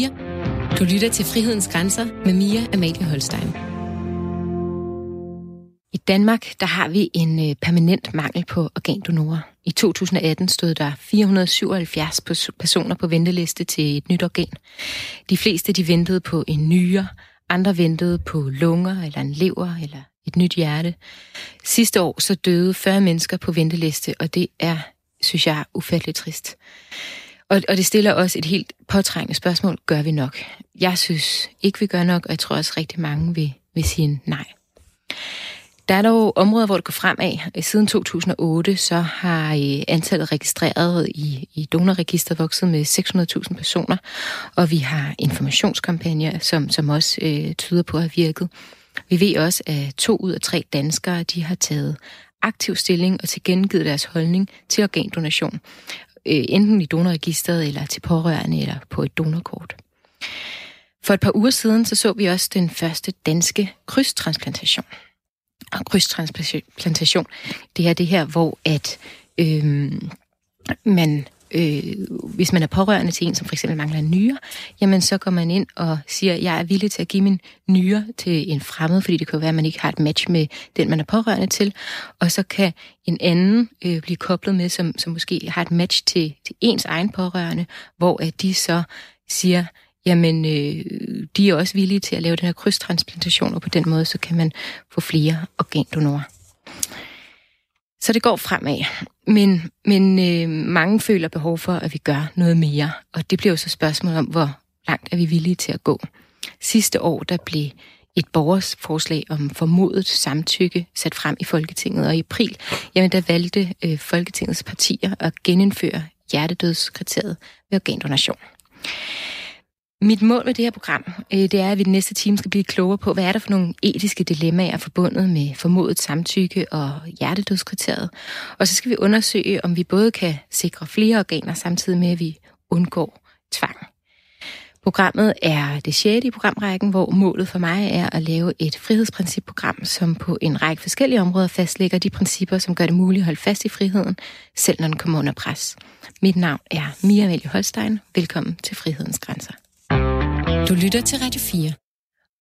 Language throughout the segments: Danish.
4. Du lytter til Frihedens Grænser med Mia Amalie Holstein. I Danmark der har vi en øh, permanent mangel på organdonorer. I 2018 stod der 477 personer på venteliste til et nyt organ. De fleste de ventede på en nyre, andre ventede på lunger eller en lever eller et nyt hjerte. Sidste år så døde 40 mennesker på venteliste, og det er, synes jeg, ufatteligt trist. Og, og det stiller også et helt påtrængende spørgsmål. Gør vi nok? Jeg synes ikke, vi gør nok, og jeg tror også rigtig mange vil, vil sige nej. Der er dog områder, hvor det går fremad. Siden 2008 så har øh, antallet registreret i, i donorregisteret vokset med 600.000 personer, og vi har informationskampagner, som, som også øh, tyder på at have virket. Vi ved også, at to ud af tre danskere de har taget aktiv stilling og tilkendegivet deres holdning til organdonation, øh, enten i donorregisteret eller til pårørende eller på et donorkort. For et par uger siden så, så vi også den første danske krydstransplantation. Og krydstransplantation, det er det her, hvor at øh, man øh, hvis man er pårørende til en, som for eksempel mangler en nyre, jamen så går man ind og siger, jeg er villig til at give min nyre til en fremmed, fordi det kan være, at man ikke har et match med den, man er pårørende til, og så kan en anden øh, blive koblet med, som, som måske har et match til, til ens egen pårørende, hvor at de så siger, jamen øh, de er også villige til at lave den her krydstransplantation, og på den måde, så kan man få flere organdonorer. Så det går fremad. Men, men øh, mange føler behov for, at vi gør noget mere. Og det bliver jo så spørgsmålet om, hvor langt er vi villige til at gå. Sidste år, der blev et borgers forslag om formodet samtykke sat frem i Folketinget, og i april, jamen der valgte øh, Folketingets partier at genindføre hjertedødskriteriet ved organdonation. Mit mål med det her program, øh, det er, at vi den næste time skal blive klogere på, hvad er der for nogle etiske dilemmaer forbundet med formodet samtykke og hjertedødskriteriet. Og så skal vi undersøge, om vi både kan sikre flere organer, samtidig med, at vi undgår tvang. Programmet er det sjette i programrækken, hvor målet for mig er at lave et frihedsprincipprogram, som på en række forskellige områder fastlægger de principper, som gør det muligt at holde fast i friheden, selv når den kommer under pres. Mit navn er Mia Amelie Holstein. Velkommen til Frihedens Grænser. Du lytter til Radio 4.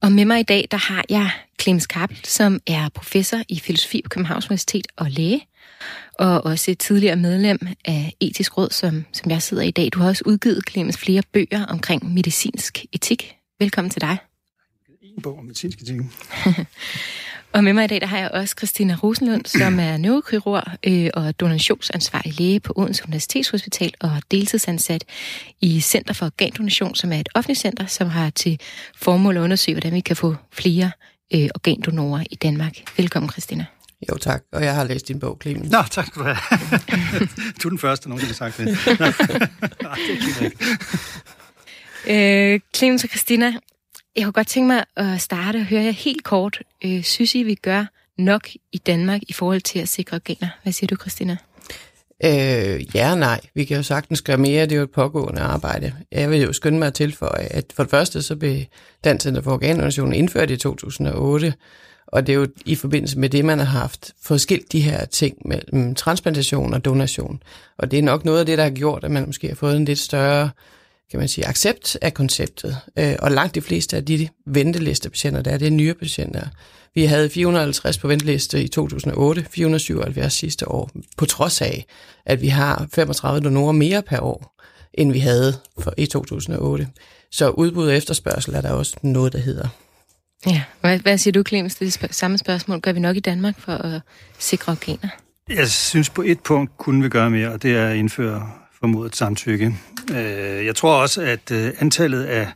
Og med mig i dag, der har jeg Clemens Kappel, som er professor i filosofi på Københavns Universitet og læge, og også et tidligere medlem af Etisk Råd, som, som jeg sidder i dag. Du har også udgivet, Clemens, flere bøger omkring medicinsk etik. Velkommen til dig. En bog om medicinsk etik. Og med mig i dag, der har jeg også Christina Rosenlund, som er neurokirurg øh, og donationsansvarlig læge på Odense Universitetshospital og deltidsansat i Center for Organdonation, som er et offentligt center, som har til formål at undersøge, hvordan vi kan få flere øh, organdonorer i Danmark. Velkommen, Christina. Jo, tak. Og jeg har læst din bog, Clemens. Nå, tak skal du have. du er den første, nogen har sagt det. Nej, det er ikke øh, Clemens og Christina, jeg kunne godt tænke mig at starte og høre jer helt kort. Øh, synes I, vi gør nok i Danmark i forhold til at sikre organer? Hvad siger du, Christina? Øh, ja og nej. Vi kan jo sagtens gøre mere. Det er jo et pågående arbejde. Jeg vil jo skynde mig at tilføje, at for det første så blev Dansk Center for Organdonation indført i 2008, og det er jo i forbindelse med det, man har haft skilt de her ting mellem transplantation og donation. Og det er nok noget af det, der har gjort, at man måske har fået en lidt større kan man sige, accept af konceptet. Øh, og langt de fleste af de ventelistepatienter, der er, det er nye patienter. Vi havde 450 på venteliste i 2008, 477 sidste år, på trods af, at vi har 35 donorer mere per år, end vi havde for, i 2008. Så udbud og efterspørgsel er der også noget, der hedder. Ja, hvad, hvad siger du, Clemens? Det er det samme spørgsmål. Gør vi nok i Danmark for at sikre organer? Jeg synes på et punkt kunne vi gøre mere, og det er at indføre formodet samtykke. Øh, jeg tror også, at øh, antallet af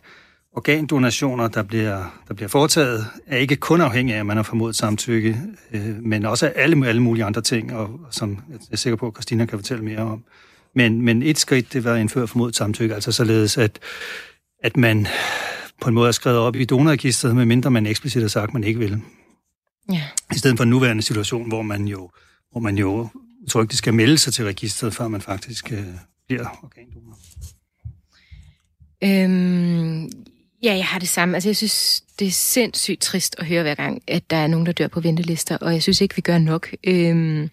organdonationer, der bliver, der bliver foretaget, er ikke kun afhængig af, at man har formodet samtykke, øh, men også af alle, alle mulige andre ting, og som jeg er sikker på, at Christina kan fortælle mere om. Men, men et skridt, det var at indføre formodet samtykke, altså således, at, at man på en måde er skrevet op i donorregistret, medmindre man eksplicit har sagt, at man ikke vil. Ja. I stedet for en nuværende situation, hvor man jo, hvor man jo utrygt skal melde sig til registret, før man faktisk øh, bliver organdonor. Øhm, ja, jeg har det samme. Altså, jeg synes, det er sindssygt trist at høre hver gang, at der er nogen, der dør på ventelister, og jeg synes ikke, vi gør nok. Øhm,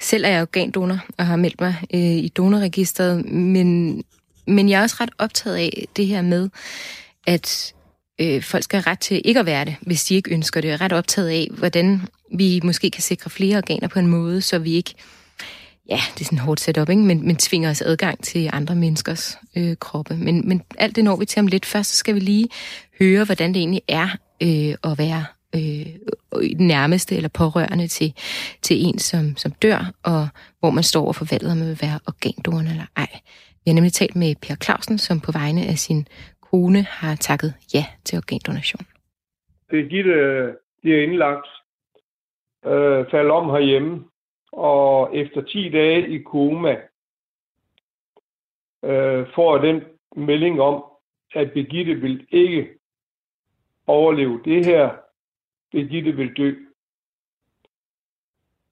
selv er jeg organdonor og har meldt mig øh, i donorregistret, men Men jeg er også ret optaget af det her med, at øh, folk skal have ret til ikke at være det, hvis de ikke ønsker det. Jeg er ret optaget af, hvordan vi måske kan sikre flere organer på en måde, så vi ikke, ja, det er sådan hårdt setup, ikke? Men, men tvinger os adgang til andre menneskers øh, kroppe. Men, men alt det når vi til om lidt. Først så skal vi lige høre, hvordan det egentlig er øh, at være øh, den nærmeste eller pårørende til, til en, som, som dør, og hvor man står og forvalter, om man vil være organdonor eller ej. Vi har nemlig talt med Per Clausen, som på vegne af sin kone har takket ja til organdonation. Birgitte bliver indlagt, øh, falder om herhjemme, og efter 10 dage i koma, øh, får den melding om, at Birgitte vil ikke overleve det her. Birgitte vil dø.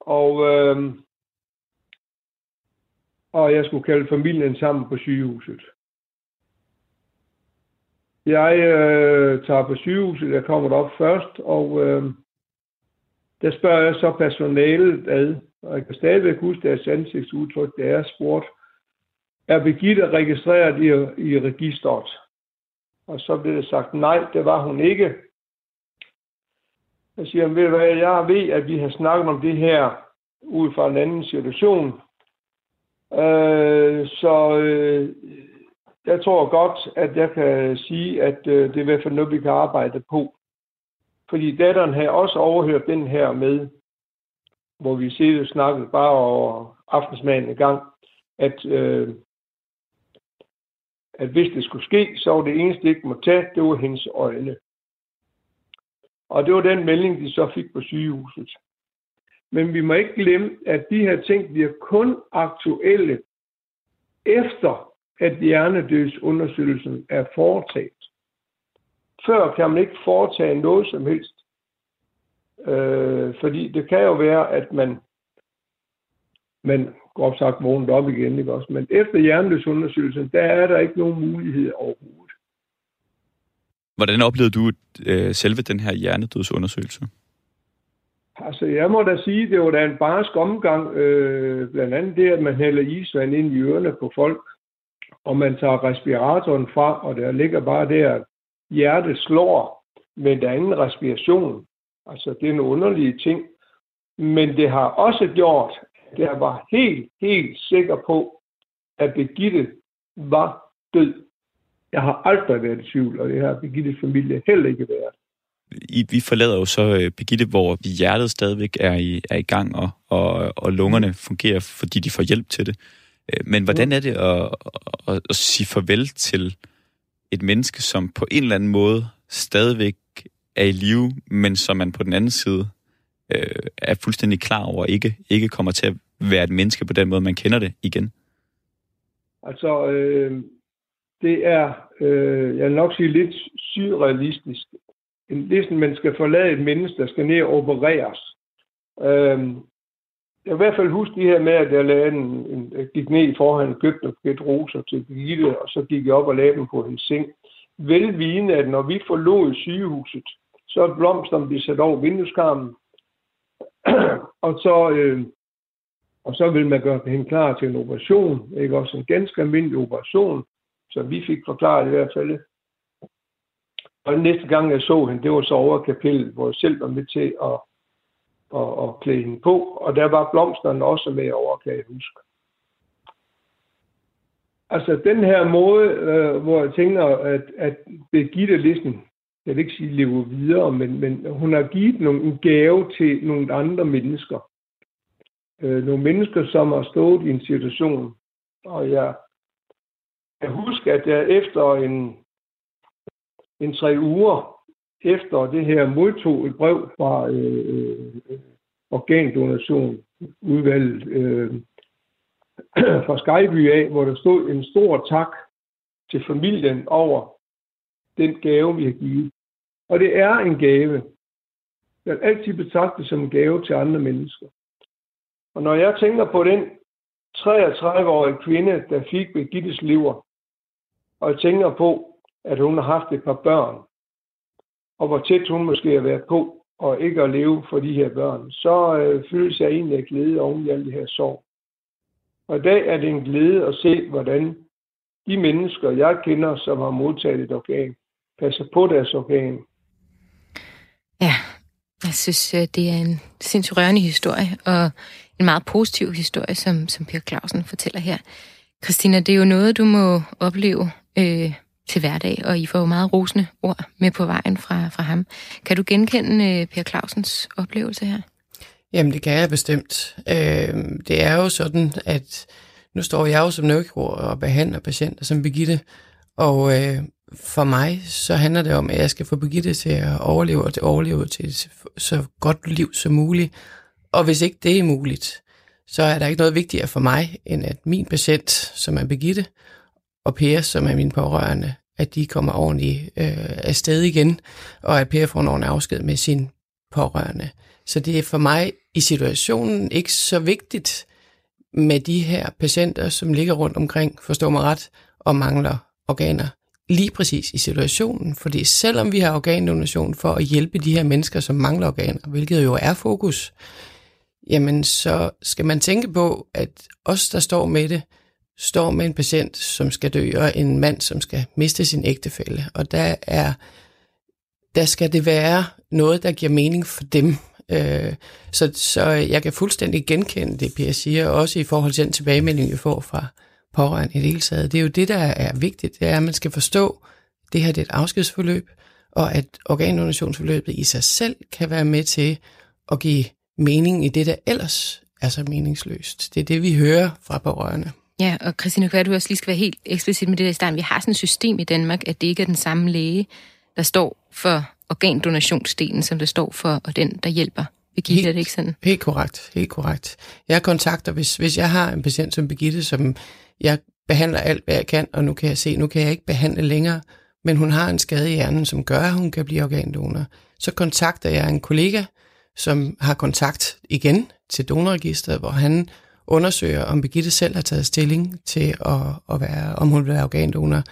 Og, øh, og jeg skulle kalde familien sammen på sygehuset. Jeg øh, tager på sygehuset, jeg kommer op først, og øh, der spørger jeg så personalet ad, og jeg kan stadigvæk huske deres ansigtsudtryk, det er spurgt, er Birgitte registreret i, i registret? Og så blev det sagt, nej, det var hun ikke. Jeg siger, ved hvad, jeg ved, at vi har snakket om det her ud fra en anden situation. Øh, så øh, jeg tror godt, at jeg kan sige, at øh, det er i hvert fald noget, vi kan arbejde på. Fordi datteren har også overhørt den her med, hvor vi sidder og snakkede bare over aftensmaden i gang, at, øh, at hvis det skulle ske, så var det eneste, ikke måtte tage, det var hendes øjne. Og det var den melding, de så fik på sygehuset. Men vi må ikke glemme, at de her ting bliver kun aktuelle efter, at hjernedødsundersøgelsen er foretaget. Før kan man ikke foretage noget som helst. Øh, fordi det kan jo være, at man, man går sagt vågnet op igen, ikke også? Men efter hjernedødsundersøgelsen, der er der ikke nogen mulighed overhovedet. Hvordan oplevede du øh, selve den her hjernedødsundersøgelse? Altså, jeg må da sige, det var da en barsk omgang. Øh, blandt andet det, at man hælder isvand ind i ørerne på folk, og man tager respiratoren fra, og der ligger bare der, hjertet slår, men der er ingen respiration. Altså, det er en underlige ting. Men det har også gjort, at jeg var helt, helt sikker på, at Birgitte var død. Jeg har aldrig været i tvivl, og det har Birgittes familie heller ikke været. I, vi forlader jo så uh, Birgitte, hvor hjertet stadigvæk er i, er i gang, og, og, og lungerne fungerer, fordi de får hjælp til det. Øh, men hvordan er det at, at, at sige farvel til et menneske, som på en eller anden måde stadigvæk er i live, men som man på den anden side øh, er fuldstændig klar over ikke, ikke kommer til at være et menneske på den måde, man kender det igen? Altså, øh, det er, øh, jeg vil nok sige, lidt surrealistisk. Ligesom man skal forlade et menneske, der skal ned og opereres. Øh, jeg i hvert fald huske det her med, at jeg, lagde en, en, jeg gik ned i forhånden og købte et roser til Birgitte, og så gik jeg op og lagde dem på hendes seng. Velvidende, at når vi forlod sygehuset, så er blomsterne bliver sat over vindueskarmen, og så, øh, og så vil man gøre hende klar til en operation, ikke også en ganske almindelig operation, som vi fik forklaret i hvert fald. Og den næste gang, jeg så hende, det var så over kapellet, hvor jeg selv var med til at at, at klæde hende på. Og der var blomsterne også med over, kan jeg huske. Altså den her måde, øh, hvor jeg tænker, at, at Birgitte ligesom, jeg vil ikke sige lever videre, men, men hun har givet nogle, en gave til nogle andre mennesker. Øh, nogle mennesker, som har stået i en situation. Og jeg, jeg husker, at jeg efter en, en tre uger efter det her modtog et brev fra øh, øh, organdonation udvalget øh, fra Skyby af, hvor der stod en stor tak til familien over den gave, vi har givet. Og det er en gave. Jeg vil altid betragte som en gave til andre mennesker. Og når jeg tænker på den 33-årige kvinde, der fik Birgittes lever, og jeg tænker på, at hun har haft et par børn, og hvor tæt hun måske har været på, og ikke at leve for de her børn, så øh, føles jeg egentlig af glæde oven i alt det her sorg. Og i dag er det en glæde at se, hvordan de mennesker, jeg kender, som har modtaget et organ, passer på deres organ. Jeg synes, øh, det er en sindssygt rørende historie, og en meget positiv historie, som, som Per Clausen fortæller her. Christina, det er jo noget, du må opleve øh, til hverdag, og I får jo meget rosende ord med på vejen fra, fra ham. Kan du genkende øh, Per Clausens oplevelse her? Jamen, det kan jeg bestemt. Øh, det er jo sådan, at nu står jeg jo som neurokirurg og behandler patienter som Birgitte, og øh, for mig så handler det om, at jeg skal få Birgitte til at overleve, og til overleve til et så godt liv som muligt. Og hvis ikke det er muligt, så er der ikke noget vigtigere for mig, end at min patient, som er Birgitte, og Per, som er min pårørende, at de kommer ordentligt øh, afsted igen, og at Per får en ordentlig afsked med sin pårørende. Så det er for mig i situationen ikke så vigtigt med de her patienter, som ligger rundt omkring, forstår mig ret, og mangler organer lige præcis i situationen. Fordi selvom vi har organdonation for at hjælpe de her mennesker, som mangler organer, hvilket jo er fokus, jamen så skal man tænke på, at os, der står med det, står med en patient, som skal dø, og en mand, som skal miste sin ægtefælle. Og der er der skal det være noget, der giver mening for dem. Øh, så, så jeg kan fuldstændig genkende det, Pia siger, også i forhold til den tilbagemelding, vi får fra pårørende i det hele taget. Det er jo det, der er vigtigt, det er, at man skal forstå, at det her det er et afskedsforløb, og at organdonationsforløbet i sig selv kan være med til at give mening i det, der ellers er så meningsløst. Det er det, vi hører fra pårørende. Ja, og Christine, kan du også lige skal være helt eksplicit med det der i starten. Vi har sådan et system i Danmark, at det ikke er den samme læge, der står for organdonationsdelen, som det står for, og den, der hjælper. Birgitte, er det ikke sådan? Helt korrekt, helt korrekt. Jeg kontakter, hvis, hvis jeg har en patient som Birgitte, som jeg behandler alt, hvad jeg kan, og nu kan jeg se, nu kan jeg ikke behandle længere, men hun har en skade i hjernen, som gør, at hun kan blive organdonor. Så kontakter jeg en kollega, som har kontakt igen til donorregistret, hvor han undersøger, om Birgitte selv har taget stilling til, at, at være, om hun vil være organdonor,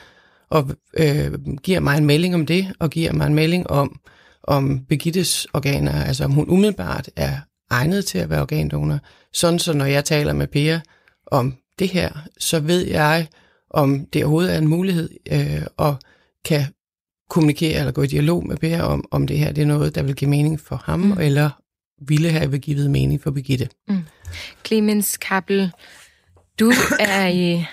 og øh, giver mig en melding om det, og giver mig en melding om, om Birgittes organer, altså om hun umiddelbart er egnet til at være organdonor. Sådan så når jeg taler med Per om det her, så ved jeg, om det overhovedet er en mulighed, øh, og kan kommunikere eller gå i dialog med Per om, om det her det er noget, der vil give mening for ham, mm. eller ville have givet mening for Birgitte. Mm. Clemens Kappel, du er i,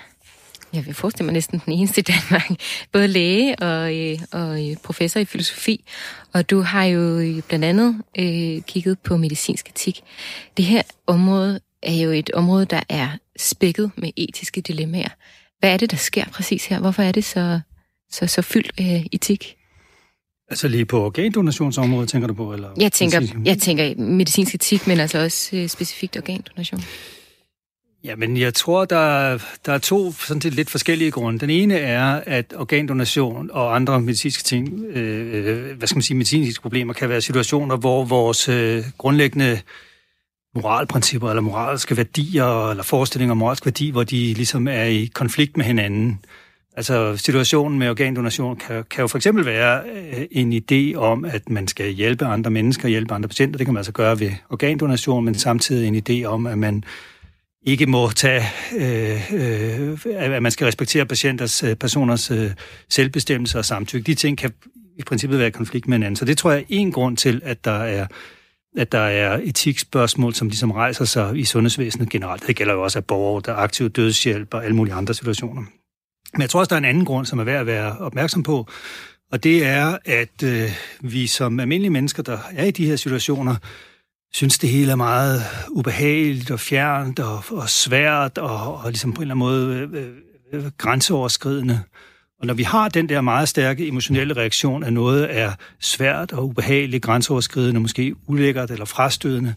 jeg vil forestille mig næsten den eneste i Danmark, både læge og, øh, og øh, professor i filosofi, og du har jo blandt andet øh, kigget på medicinsk etik. Det her område er jo et område, der er spækket med etiske dilemmaer. Hvad er det, der sker præcis her? Hvorfor er det så, så, så fyldt af etik? Altså lige på organdonationsområdet, tænker du på? Eller jeg, tænker, jeg tænker medicinsk etik, men altså også øh, specifikt organdonation. Ja, men jeg tror, der, der er to sådan set lidt forskellige grunde. Den ene er, at organdonation og andre medicinske ting, øh, hvad skal man sige, medicinske problemer, kan være situationer, hvor vores øh, grundlæggende moralprincipper eller moralske værdier eller forestillinger om moralsk værdi, hvor de ligesom er i konflikt med hinanden. Altså situationen med organdonation kan, kan jo for eksempel være øh, en idé om, at man skal hjælpe andre mennesker, hjælpe andre patienter. Det kan man altså gøre ved organdonation, men samtidig en idé om, at man ikke må tage, øh, øh, at man skal respektere patienters, øh, personers øh, selvbestemmelse og samtykke. De ting kan i princippet være i konflikt med hinanden. Så det tror jeg er en grund til, at der er at der er etikspørgsmål, som ligesom rejser sig i sundhedsvæsenet generelt. Det gælder jo også af borgere, der er aktiv dødshjælp og alle mulige andre situationer. Men jeg tror også, der er en anden grund, som er værd at være opmærksom på, og det er, at øh, vi som almindelige mennesker, der er i de her situationer, synes, det hele er meget ubehageligt og fjernt og, og svært og, og ligesom på en eller anden måde øh, øh, øh grænseoverskridende. Og når vi har den der meget stærke emotionelle reaktion, at noget er svært og ubehageligt, grænseoverskridende, måske ulækkert eller frastødende,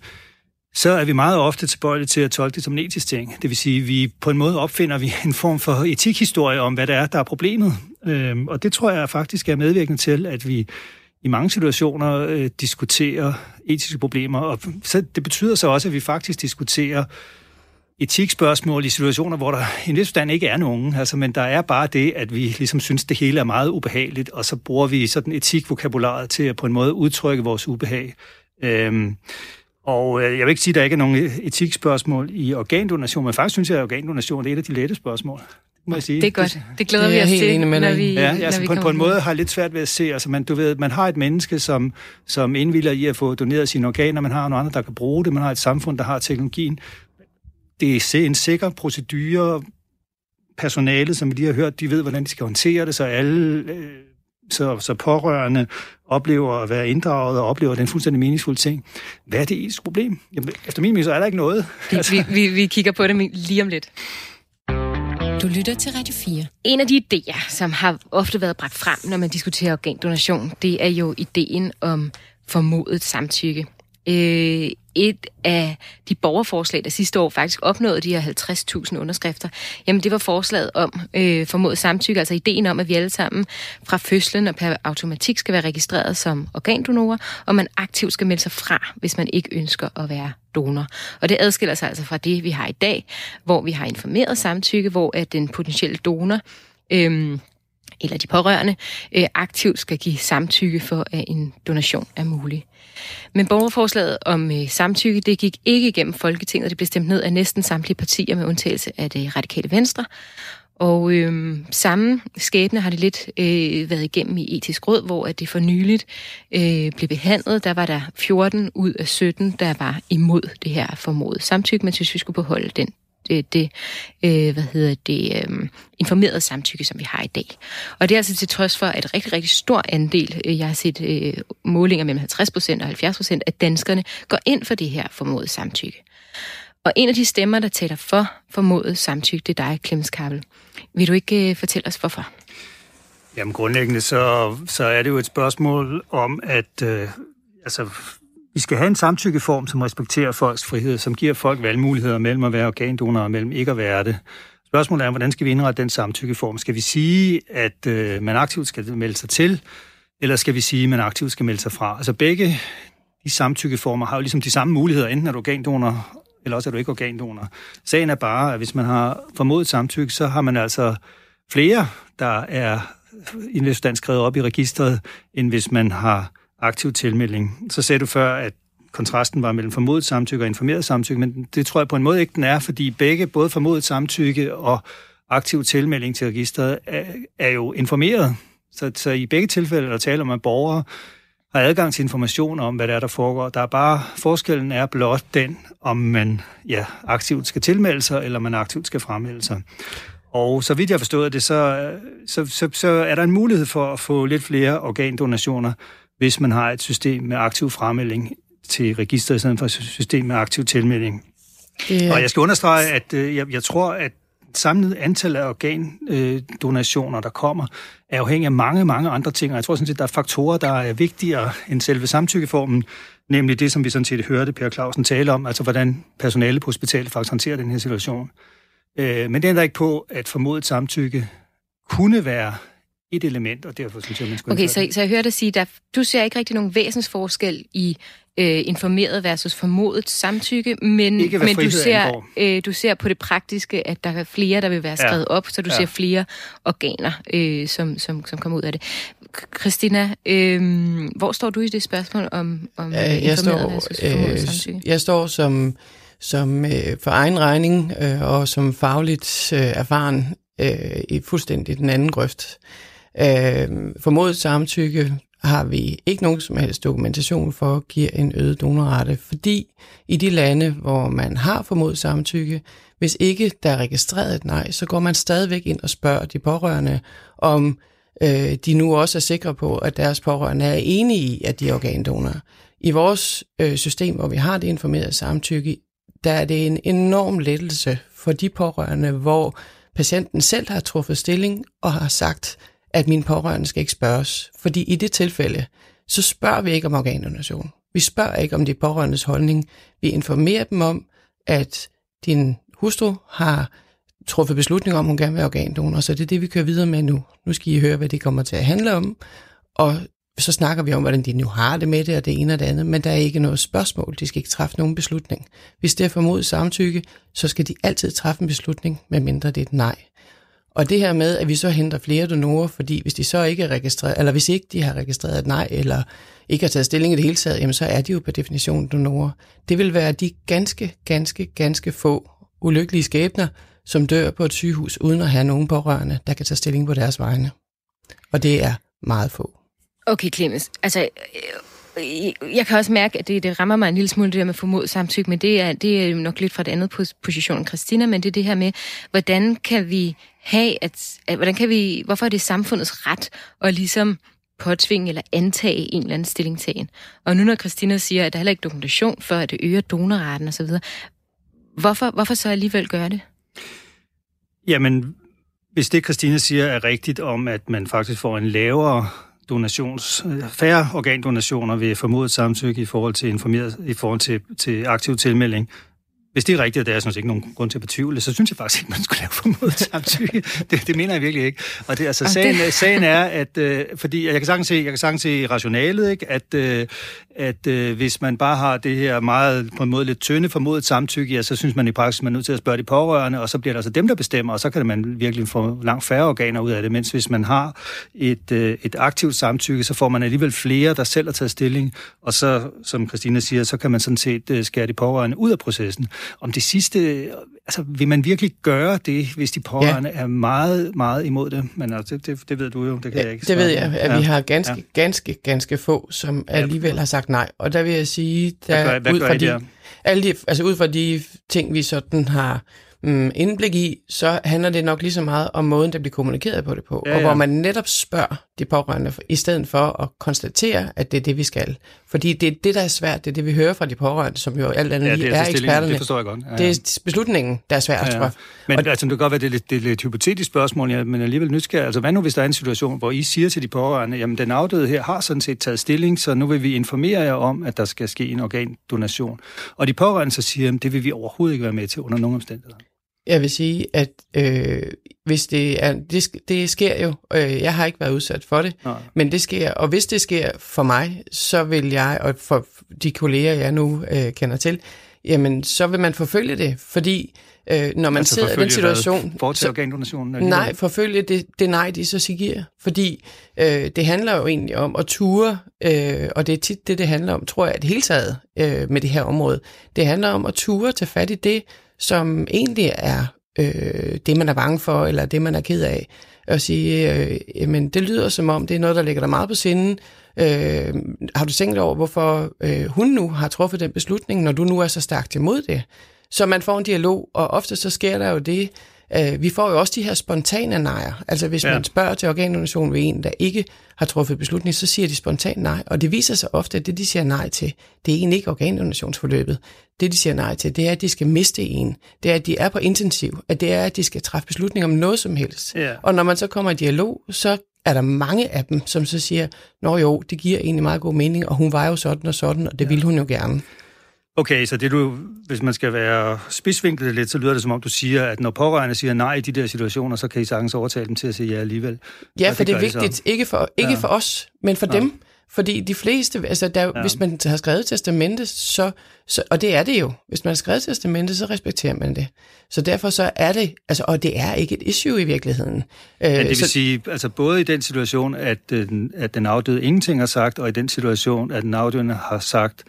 så er vi meget ofte tilbøjelige til at tolke det som en etisk ting. Det vil sige, at vi på en måde opfinder vi en form for etikhistorie om, hvad det er, der er problemet. Øhm, og det tror jeg faktisk er medvirkende til, at vi i mange situationer øh, diskuterer etiske problemer. Og så det betyder så også, at vi faktisk diskuterer etikspørgsmål i situationer, hvor der i en vis forstand ikke er nogen. Altså, men der er bare det, at vi ligesom synes, det hele er meget ubehageligt, og så bruger vi sådan etikvokabularet til at på en måde udtrykke vores ubehag. Øhm, og øh, jeg vil ikke sige, at der ikke er nogen etikspørgsmål i organdonation, men faktisk synes jeg, at organdonation er et af de lette spørgsmål. må jeg sige. Det er godt. Det glæder det vi os til, når vi Ja, altså når vi på, på en måde har jeg lidt svært ved at se, altså man, du ved, man har et menneske, som, som indvilder i at få doneret sine organer, man har nogle andre, der kan bruge det, man har et samfund, der har teknologien. Det er en sikker procedure, personalet, som vi lige har hørt, de ved, hvordan de skal håndtere det, så alle øh, så, så pårørende oplever at være inddraget og oplever den fuldstændig meningsfulde ting. Hvad er det etiske problem? Jamen, efter min mening, så er der ikke noget. Vi, altså. vi, vi, vi kigger på det lige om lidt. Du lytter til Radio 4. En af de idéer, som har ofte været bragt frem, når man diskuterer organdonation, det er jo ideen om formodet samtykke. Øh, et af de borgerforslag, der sidste år faktisk opnåede de her 50.000 underskrifter, jamen det var forslaget om øh, formodet samtykke, altså ideen om, at vi alle sammen fra fødslen og per automatik skal være registreret som organdonorer, og man aktivt skal melde sig fra, hvis man ikke ønsker at være donor. Og det adskiller sig altså fra det, vi har i dag, hvor vi har informeret samtykke, hvor at den potentielle donor øh, eller de pårørende øh, aktivt skal give samtykke for, at en donation er mulig. Men borgerforslaget om øh, samtykke, det gik ikke igennem Folketinget. Det blev stemt ned af næsten samtlige partier med undtagelse af det radikale venstre. Og øh, samme skæbne har det lidt øh, været igennem i etisk råd, hvor at det for nyligt øh, blev behandlet. Der var der 14 ud af 17, der var imod det her formodet samtykke, men synes vi skulle beholde den det, det øh, hvad hedder det, øh, informerede samtykke, som vi har i dag. Og det er altså til trods for, at rigtig, rigtig stor andel, øh, jeg har set øh, målinger mellem 50% og 70% af danskerne, går ind for det her formodet samtykke. Og en af de stemmer, der taler for formodet samtykke, det er dig, Clemens Kabel. Vil du ikke øh, fortælle os, hvorfor? Jamen grundlæggende, så, så er det jo et spørgsmål om, at øh, altså, vi skal have en samtykkeform, som respekterer folks frihed, som giver folk valgmuligheder mellem at være organdonor og mellem ikke at være det. Spørgsmålet er, hvordan skal vi indrette den samtykkeform? Skal vi sige, at øh, man aktivt skal melde sig til, eller skal vi sige, at man aktivt skal melde sig fra? Altså begge de samtykkeformer har jo ligesom de samme muligheder. Enten er du organdonor, eller også er du ikke organdonor. Sagen er bare, at hvis man har formodet samtykke, så har man altså flere, der er i skrevet op i registret, end hvis man har aktiv tilmelding. Så sagde du før, at kontrasten var mellem formodet samtykke og informeret samtykke, men det tror jeg på en måde ikke, den er, fordi begge, både formodet samtykke og aktiv tilmelding til registret, er, er jo informeret. Så, så i begge tilfælde der taler om, at borgere har adgang til information om, hvad der er, der foregår. Der er bare, forskellen er blot den, om man ja, aktivt skal tilmelde sig, eller man aktivt skal fremmelde sig. Og så vidt jeg forstod det, så, så, så, så er der en mulighed for at få lidt flere organdonationer, hvis man har et system med aktiv fremmelding til registret, i stedet for et system med aktiv tilmelding. Yeah. Og jeg skal understrege, at øh, jeg, jeg tror, at samlet antal af organdonationer, der kommer, er afhængig af mange, mange andre ting. Og jeg tror sådan set, der er faktorer, der er vigtigere end selve samtykkeformen, nemlig det, som vi sådan set hørte Per Clausen tale om, altså hvordan personale på hospitalet faktisk håndterer den her situation. Øh, men det ændrer ikke på, at formodet samtykke kunne være et element, og derfor synes jeg, man skulle... Okay, så, så jeg hørte dig sige, at du ser ikke rigtig nogen væsensforskel i øh, informeret versus formodet samtykke, men, ikke, men du, ser, øh, du ser på det praktiske, at der er flere, der vil være skrevet ja. op, så du ja. ser flere organer, øh, som, som, som kommer ud af det. Christina, øh, hvor står du i det spørgsmål om, om ja, jeg informeret står, versus formodet øh, samtykke? Jeg står som som øh, for egen regning øh, og som fagligt øh, erfaren øh, i fuldstændig den anden grøft. Øh, Øhm, formodet samtykke har vi ikke nogen som helst dokumentation for, giver en øget donorrate, fordi i de lande, hvor man har formodet samtykke, hvis ikke der er registreret et nej, så går man stadigvæk ind og spørger de pårørende, om øh, de nu også er sikre på, at deres pårørende er enige i, at de er organdonorer. I vores øh, system, hvor vi har det informerede samtykke, der er det en enorm lettelse for de pårørende, hvor patienten selv har truffet stilling og har sagt, at min pårørende skal ikke spørges. Fordi i det tilfælde, så spørger vi ikke om organdonation. Vi spørger ikke om de pårørendes holdning. Vi informerer dem om, at din hustru har truffet beslutning om, at hun gerne vil være organdonor, så det er det, vi kører videre med nu. Nu skal I høre, hvad det kommer til at handle om, og så snakker vi om, hvordan de nu har det med det, og det ene og det andet, men der er ikke noget spørgsmål. De skal ikke træffe nogen beslutning. Hvis det er formodet samtykke, så skal de altid træffe en beslutning, medmindre det er et nej. Og det her med, at vi så henter flere donorer, fordi hvis de så ikke er registreret, eller hvis ikke de har registreret et nej, eller ikke har taget stilling i det hele taget, jamen så er de jo per definition donorer. Det vil være de ganske, ganske, ganske få ulykkelige skæbner, som dør på et sygehus, uden at have nogen pårørende, der kan tage stilling på deres vegne. Og det er meget få. Okay, Clemens. Altså, øh, Øh, jeg kan også mærke, at det, det rammer mig en lille smule, det der med formodet samtykke, men det er, det er nok lidt fra et andet position end Christina, men det er det her med, hvordan kan vi have, at, at hvordan kan vi, hvorfor er det samfundets ret at ligesom påtvinge eller antage en eller anden stillingtagen. Og nu når Christina siger, at der heller ikke dokumentation for, at det øger donorretten osv., hvorfor, hvorfor så alligevel gøre det? Jamen, hvis det Christina siger er rigtigt om, at man faktisk får en lavere donations, færre organdonationer ved formodet samtykke i forhold til informeret, i forhold til, til aktiv tilmelding, hvis det er rigtigt, og det er sådan ikke nogen grund til at betvivle, så synes jeg faktisk ikke, man skulle lave formodet samtykke. det, det mener jeg virkelig ikke. Og det, altså, sagen, sagen er, at øh, fordi jeg kan sagtens se, jeg kan sagtens se rationalet, ikke? at, øh, at øh, hvis man bare har det her meget på en måde lidt tynde formodet samtykke, ja, så synes man i praksis, man er nødt til at spørge de pårørende, og så bliver det altså dem, der bestemmer, og så kan man virkelig få langt færre organer ud af det. Mens hvis man har et, øh, et aktivt samtykke, så får man alligevel flere, der selv har taget stilling, og så, som Christina siger, så kan man sådan set øh, skære de pårørende ud af processen. Om det sidste, altså vil man virkelig gøre det, hvis de pårørende ja. er meget, meget imod det? Men altså, det, det, det ved du jo, det kan ja, jeg ikke Det ved jeg, at ja. vi har ganske, ja. ganske, ganske få, som alligevel har sagt nej. Og der vil jeg sige, der, hvad gør, hvad ud, fra de, alle de, altså ud fra de ting, vi sådan har mm, indblik i, så handler det nok lige så meget om måden, der bliver kommunikeret på det på. Ja, ja. Og hvor man netop spørger de pårørende, i stedet for at konstatere, at det er det, vi skal. Fordi det er det, der er svært, det er det, vi hører fra de pårørende, som jo alt andet ja, lige er, er eksperterne. Det forstår jeg godt. Ja, ja. Det er beslutningen, der er svært, ja, ja. tror jeg. Men og, altså, det kan godt være, det er lidt, det er lidt hypotetisk spørgsmål, ja, men alligevel nysgerrig. Altså, hvad nu, hvis der er en situation, hvor I siger til de pårørende, jamen, den afdøde her har sådan set taget stilling, så nu vil vi informere jer om, at der skal ske en organdonation. Og de pårørende så siger, at det vil vi overhovedet ikke være med til under nogen omstændigheder. Jeg vil sige, at øh, hvis det er, det, det sker jo, øh, jeg har ikke været udsat for det, Nej. men det sker, og hvis det sker for mig, så vil jeg, og for de kolleger, jeg nu øh, kender til, jamen så vil man forfølge det, fordi øh, når man altså sidder i den situation... Fortsætte organdonationen? Nej, forfølge det, det nej, de så siger, fordi øh, det handler jo egentlig om at ture, øh, og det er tit det, det handler om, tror jeg, at det hele taget øh, med det her område. Det handler om at ture til fat i det, som egentlig er øh, det, man er bange for, eller det, man er ked af. Og sige, øh, jamen, det lyder som om, det er noget, der ligger der meget på sinden. Øh, har du tænkt over, hvorfor øh, hun nu har truffet den beslutning, når du nu er så stærkt imod det? Så man får en dialog, og ofte så sker der jo det, Øh, vi får jo også de her spontane nejer. Altså hvis ja. man spørger til organdonation ved en, der ikke har truffet beslutning, så siger de spontant nej. Og det viser sig ofte, at det, de siger nej til, det er egentlig ikke organdonationsforløbet. Det, de siger nej til, det er, at de skal miste en. Det er, at de er på intensiv. At det er, at de skal træffe beslutninger om noget som helst. Ja. Og når man så kommer i dialog, så er der mange af dem, som så siger, nå jo, det giver egentlig meget god mening, og hun var jo sådan og sådan, og det ja. ville hun jo gerne. Okay, så det du, hvis man skal være spidsvinklet lidt, så lyder det som om, du siger, at når pårørende siger nej i de der situationer, så kan I sagtens overtale dem til at sige ja alligevel. Ja, for det, det er vigtigt. Ikke for, ikke ja. for os, men for ja. dem. Fordi de fleste, altså der, ja. hvis man har skrevet testamente, så, så, og det er det jo, hvis man har skrevet testamente, så respekterer man det. Så derfor så er det, altså, og det er ikke et issue i virkeligheden. Men det vil så, sige, altså både i den situation, at, at den afdøde ingenting har sagt, og i den situation, at den afdøde har sagt,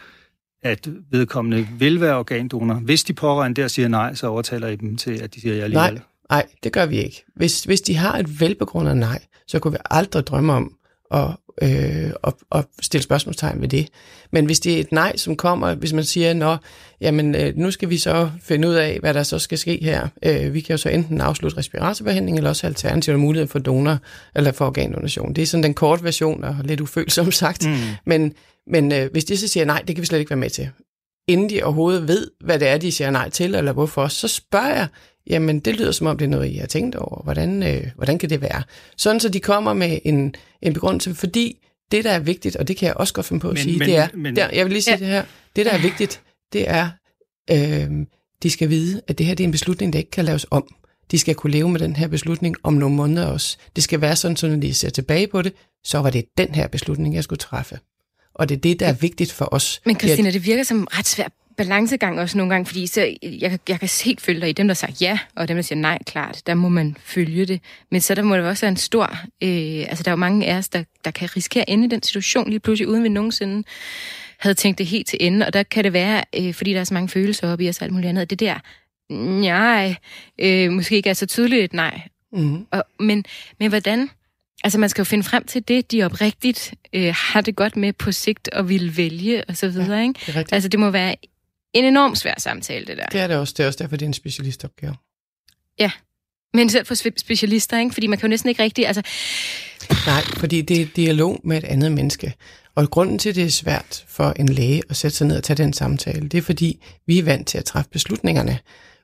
at vedkommende vil være organdonor. Hvis de pårørende der siger nej, så overtaler I dem til, at de siger ja alligevel. Nej, nej, det gør vi ikke. Hvis, hvis de har et velbegrundet nej, så kunne vi aldrig drømme om at, øh, at, at stille spørgsmålstegn ved det. Men hvis det er et nej, som kommer, hvis man siger, nå, jamen øh, nu skal vi så finde ud af, hvad der så skal ske her. Øh, vi kan jo så enten afslutte respiratorbehandling, eller også alternativt mulighed for donor, eller for organdonation. Det er sådan den korte version, og lidt ufølsom sagt. Mm. Men men øh, hvis de så siger nej, det kan vi slet ikke være med til, inden de overhovedet ved, hvad det er, de siger nej til, eller hvorfor, så spørger jeg, jamen det lyder som om, det er noget, I har tænkt over. Hvordan, øh, hvordan kan det være? Sådan så de kommer med en, en begrundelse, fordi det, der er vigtigt, og det kan jeg også godt finde på at men, sige, men, det er, men, der, jeg vil lige sige ja. det her, det, der er vigtigt, det er, øh, de skal vide, at det her det er en beslutning, der ikke kan laves om. De skal kunne leve med den her beslutning om nogle måneder også. Det skal være sådan, så når de ser tilbage på det, så var det den her beslutning, jeg skulle træffe og det er det, der er vigtigt for os. Men Christina, det virker som ret svært balancegang også nogle gange, fordi så, jeg, jeg kan helt følge dig i dem, der siger ja, og dem, der siger nej, klart, der må man følge det. Men så der må det også være en stor... Øh, altså, der er jo mange af os, der, der kan risikere at ende i den situation lige pludselig, uden vi nogensinde havde tænkt det helt til ende, og der kan det være, øh, fordi der er så mange følelser op i os og alt muligt andet, det der nej, øh, måske ikke er så tydeligt et nej. Mm. Og, men, men hvordan? Altså, man skal jo finde frem til det, de oprigtigt øh, har det godt med på sigt og vil vælge, og så videre, ja, ikke? Det er. Altså, det må være en enormt svær samtale, det der. Det er det også. Det er også derfor, det er en specialistopgave. Men selv for spe- specialister, ikke? Fordi man kan jo næsten ikke rigtig... Altså, Nej, fordi det er dialog med et andet menneske. Og grunden til, at det er svært for en læge at sætte sig ned og tage den samtale, det er fordi, vi er vant til at træffe beslutningerne.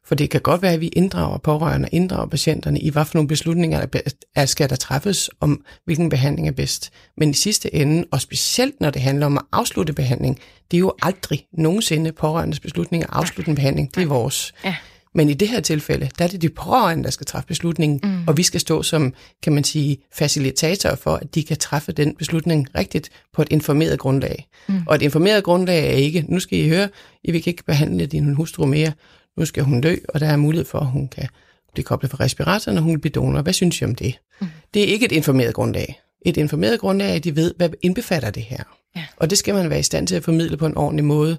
For det kan godt være, at vi inddrager pårørende og inddrager patienterne i, hvad for nogle beslutninger der er, skal der træffes om, hvilken behandling er bedst. Men i sidste ende, og specielt når det handler om at afslutte behandling, det er jo aldrig nogensinde pårørendes beslutning at afslutte en behandling. Det er vores. Ja. Men i det her tilfælde, der er det de pårørende, der skal træffe beslutningen, mm. og vi skal stå som, kan man sige, facilitator for, at de kan træffe den beslutning rigtigt på et informeret grundlag. Mm. Og et informeret grundlag er ikke, nu skal I høre, I vil ikke behandle din hustru mere, nu skal hun dø, og der er mulighed for, at hun kan blive koblet fra respiratoren, og hun vil blive donor. Hvad synes I om det? Mm. Det er ikke et informeret grundlag. Et informeret grundlag er, at de ved, hvad indbefatter det her. Ja. Og det skal man være i stand til at formidle på en ordentlig måde,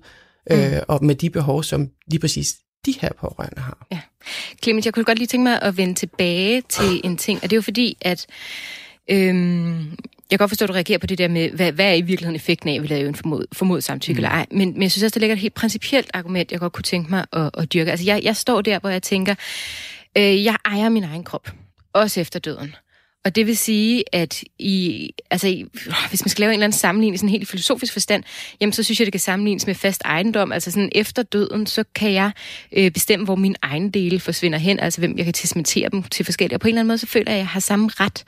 mm. øh, og med de behov, som lige præcis de her pårørende har. Clement, jeg kunne godt lige tænke mig at vende tilbage til en ting, og det er jo fordi, at øhm, jeg kan godt forstå, at du reagerer på det der med, hvad, hvad er i virkeligheden effekten af, at vi laver en formod, formod samtykke mm. eller ej. Men, men jeg synes også, der ligger et helt principielt argument, jeg godt kunne tænke mig at, at dyrke. Altså, jeg, jeg står der, hvor jeg tænker, øh, jeg ejer min egen krop, også efter døden. Og det vil sige, at i, altså, i, hvis man skal lave en eller anden sammenligning, sådan helt filosofisk forstand, jamen så synes jeg, det kan sammenlignes med fast ejendom. Altså sådan efter døden, så kan jeg øh, bestemme, hvor min egen dele forsvinder hen, altså hvem jeg kan testamentere dem til forskellige. Og på en eller anden måde, så føler jeg, at jeg har samme ret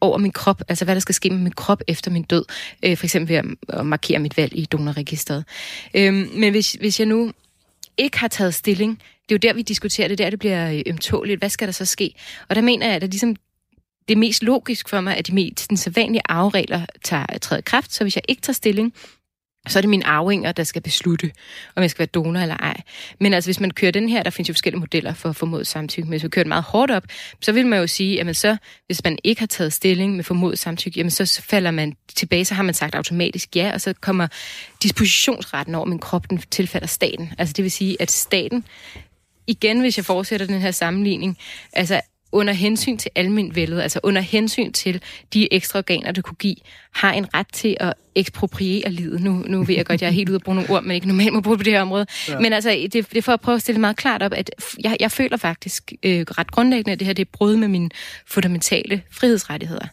over min krop, altså hvad der skal ske med min krop efter min død. Øh, for eksempel ved at, at markere mit valg i donorregisteret. Øh, men hvis, hvis jeg nu ikke har taget stilling, det er jo der, vi diskuterer det, der det bliver øh, ømtåligt. Hvad skal der så ske? Og der mener jeg, at det ligesom det er mest logisk for mig, at de mest den sædvanlige arveregler tager, træder kraft, så hvis jeg ikke tager stilling, så er det mine arvinger, der skal beslutte, om jeg skal være donor eller ej. Men altså, hvis man kører den her, der findes jo forskellige modeller for formodet samtykke, men hvis man kører den meget hårdt op, så vil man jo sige, at så, hvis man ikke har taget stilling med formodet samtykke, jamen så falder man tilbage, så har man sagt automatisk ja, og så kommer dispositionsretten over min krop, den tilfalder staten. Altså det vil sige, at staten, igen hvis jeg fortsætter den her sammenligning, altså under hensyn til almindvældet, altså under hensyn til de ekstra organer, det kunne give, har en ret til at ekspropriere livet. Nu, nu ved jeg godt, jeg er helt ude at bruge nogle ord, man ikke normalt må bruge på det her område. Ja. Men altså, det, det er for at prøve at stille meget klart op, at jeg, jeg føler faktisk øh, ret grundlæggende, at det her det er brud med mine fundamentale frihedsrettigheder.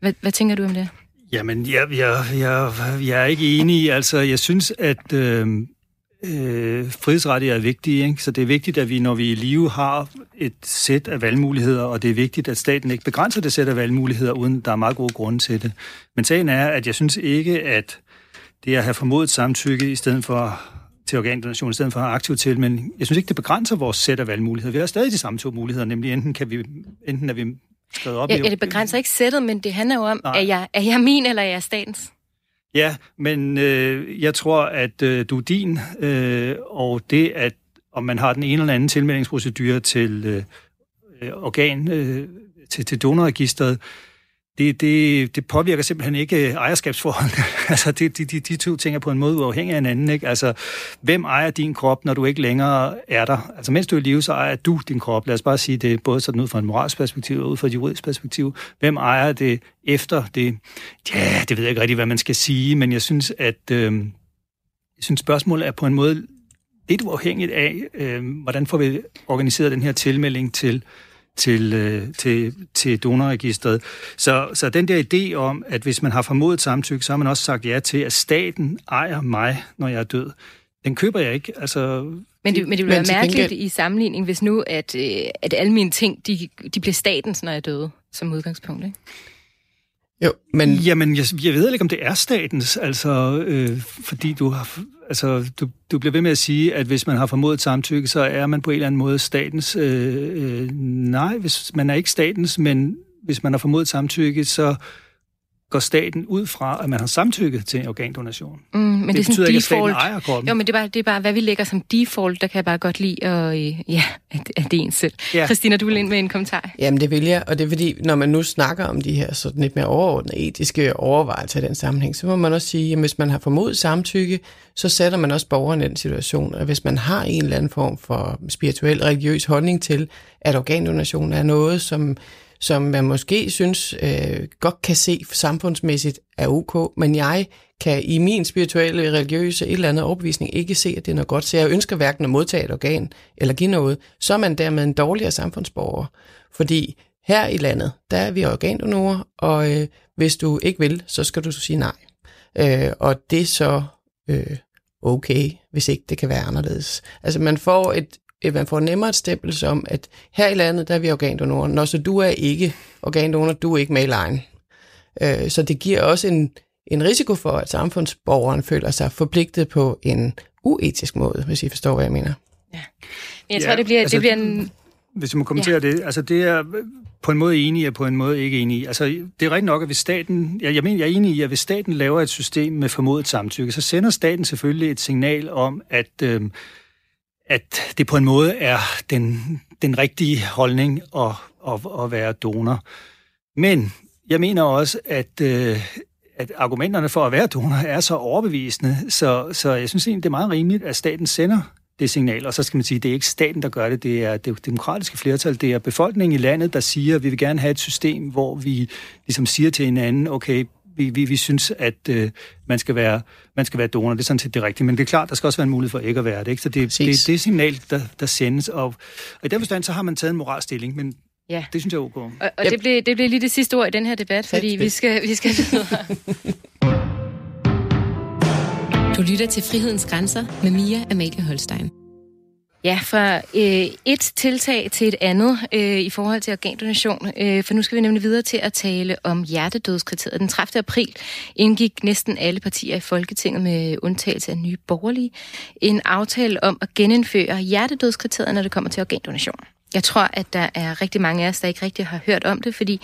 Hvad, hvad tænker du om det? Jamen, jeg, jeg, jeg, jeg er ikke enig. Altså, jeg synes, at øh, øh, frihedsrettigheder er vigtige. Ikke? Så det er vigtigt, at vi, når vi er i live, har et sæt af valgmuligheder, og det er vigtigt, at staten ikke begrænser det sæt af valgmuligheder, uden der er meget gode grunde til det. Men sagen er, at jeg synes ikke, at det at have formodet samtykke i stedet for til organdonation i stedet for aktiv til, men jeg synes ikke, det begrænser vores sæt af valgmuligheder. Vi har stadig de samme to muligheder, nemlig enten, kan vi, enten er vi skrevet op Ja, i... ja, det begrænser ikke sættet, men det handler jo om, Nej. er jeg, er jeg min eller er jeg statens? Ja, men øh, jeg tror, at øh, du er din, øh, og det, at om man har den ene eller anden tilmeldingsprocedure til øh, øh organ, øh, til, til donorregisteret, det, det, det påvirker simpelthen ikke ejerskabsforholdene. altså, det, de, de, de to ting er på en måde uafhængige af hinanden. Ikke? Altså, hvem ejer din krop, når du ikke længere er der? Altså, mens du er i live, så ejer du din krop. Lad os bare sige det, både sådan ud fra en moralsk perspektiv og ud fra et juridisk perspektiv. Hvem ejer det efter det? Ja, det ved jeg ikke rigtig, hvad man skal sige, men jeg synes, at øh, jeg synes, spørgsmålet er på en måde lidt uafhængigt af, øh, hvordan får vi organiseret den her tilmelding til til, øh, til, til donorregistret. Så, så den der idé om, at hvis man har formodet samtykke, så har man også sagt ja til, at staten ejer mig, når jeg er død. Den køber jeg ikke. Altså, Men det, men det ville være til mærkeligt gengæld- i sammenligning, hvis nu, at, øh, at alle mine ting, de, de bliver statens, når jeg er døde, som udgangspunkt, ikke? Jo, men Jamen, jeg, jeg ved ikke, om det er statens, altså, øh, fordi du har, altså, du, du bliver ved med at sige, at hvis man har formodet samtykke, så er man på en eller anden måde statens. Øh, øh, nej, hvis man er ikke statens, men hvis man har formodet samtykke, så går staten ud fra, at man har samtykket til en organdonation. Mm, men det, det er sådan betyder ikke, at staten default. ejer kroppen. Jo, men det er, bare, det er bare, hvad vi lægger som default, der kan jeg bare godt lide, og øh, ja, at, at det er en selv. Ja. Christina, du vil ind med en kommentar. Jamen det vil jeg, og det er fordi, når man nu snakker om de her sådan lidt mere overordnede etiske overvejelser i den sammenhæng, så må man også sige, at hvis man har formodet samtykke, så sætter man også borgeren i den situation, og hvis man har en eller anden form for spirituel, religiøs holdning til, at organdonation er noget, som som man måske synes øh, godt kan se samfundsmæssigt er ok, men jeg kan i min spirituelle, religiøse et eller andet overbevisning ikke se, at det er noget godt. Så jeg ønsker hverken at modtage et organ eller give noget. Så er man dermed en dårligere samfundsborger. Fordi her i landet, der er vi organdonorer, og øh, hvis du ikke vil, så skal du så sige nej. Øh, og det er så øh, okay, hvis ikke det kan være anderledes. Altså man får et, et man får nemmere et stempel som, at her i landet, der er vi organdonorer. Når så du er ikke organdonor, du er ikke med i lejen. Øh, så det giver også en, en risiko for, at samfundsborgeren føler sig forpligtet på en uetisk måde, hvis I forstår, hvad jeg mener. Men jeg tror, Ja, det bliver, altså, det bliver en... Hvis jeg må kommentere ja. det, altså det er på en måde enig og på en måde ikke enig i. Altså det er rigtigt nok, at hvis staten, jeg, jeg mener, jeg er enig i, at hvis staten laver et system med formodet samtykke, så sender staten selvfølgelig et signal om, at, øh, at det på en måde er den, den rigtige holdning at, at, at være donor. Men jeg mener også, at, øh, at argumenterne for at være donor er så overbevisende, så, så jeg synes egentlig, det er meget rimeligt, at staten sender det signal, og så skal man sige, det er ikke staten, der gør det, det er det demokratiske flertal, det er befolkningen i landet, der siger, at vi vil gerne have et system, hvor vi ligesom siger til hinanden, okay, vi, vi, vi synes, at øh, man, skal være, man skal være donor, det er sådan set det rigtige, men det er klart, der skal også være en mulighed for ikke at være det, ikke? så det, det er det signal, der, der sendes, og, og i den forstand, så har man taget en moralstilling, men Ja. det synes jeg er ok. Og, og det, blev, det blev lige det sidste ord i den her debat, fordi vi skal, vi skal videre. Du lytter til Frihedens Grænser med Mia Amalie Holstein. Ja, fra øh, et tiltag til et andet øh, i forhold til organdonation. Øh, for nu skal vi nemlig videre til at tale om hjertedødskriteriet. Den 30. april indgik næsten alle partier i Folketinget med undtagelse af nye borgerlige en aftale om at genindføre hjertedødskriteriet, når det kommer til organdonation. Jeg tror, at der er rigtig mange af os, der ikke rigtig har hørt om det, fordi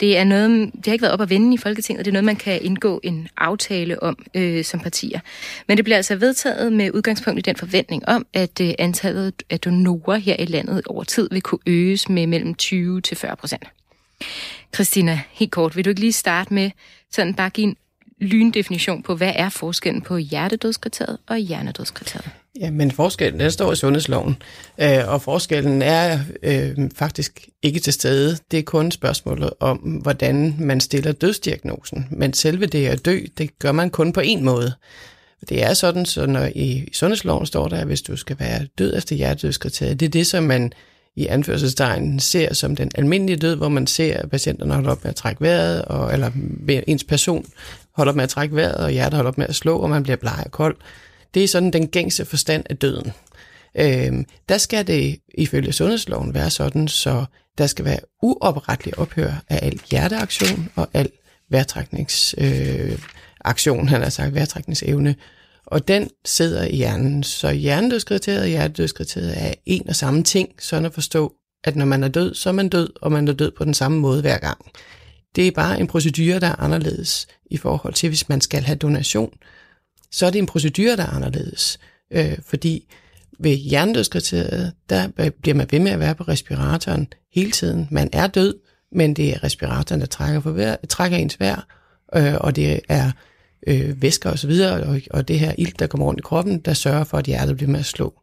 det er noget, det har ikke været op at vende i Folketinget, det er noget, man kan indgå en aftale om øh, som partier. Men det bliver altså vedtaget med udgangspunkt i den forventning om, at øh, antallet af donorer her i landet over tid vil kunne øges med mellem 20 til 40 procent. Christina, helt kort, vil du ikke lige starte med sådan bare give en lyndefinition på, hvad er forskellen på hjertedødskriteriet og hjernedødskriteriet? Ja, men forskellen, den står i sundhedsloven, øh, og forskellen er øh, faktisk ikke til stede. Det er kun spørgsmålet om, hvordan man stiller dødsdiagnosen. Men selve det at dø, det gør man kun på en måde. Det er sådan, så når i sundhedsloven står der, at hvis du skal være død efter hjertedødskriteriet, det er det, som man i anførselstegn ser som den almindelige død, hvor man ser, at patienterne holder op med at trække vejret, og, eller ens person holder op med at trække vejret, og hjertet holder op med at slå, og man bliver bleg og kold. Det er sådan den gængse forstand af døden. Øhm, der skal det ifølge sundhedsloven være sådan, så der skal være uoprettelig ophør af al hjerteaktion og al vejrtrækningsaktion, øh, aktion, han har sagt, vejrtrækningsevne. Og den sidder i hjernen. Så hjernedødskriteriet og hjertedødskriteriet er en og samme ting, sådan at forstå, at når man er død, så er man død, og man er død på den samme måde hver gang. Det er bare en procedure, der er anderledes i forhold til, hvis man skal have donation, så er det en procedure, der er anderledes. Øh, fordi ved hjernedødskriteriet, der bliver man ved med at være på respiratoren hele tiden. Man er død, men det er respiratoren, der trækker, for vejr, trækker ens vejr, øh, og det er øh, væsker osv., og, og det her ilt, der kommer rundt i kroppen, der sørger for, at hjertet bliver med at slå.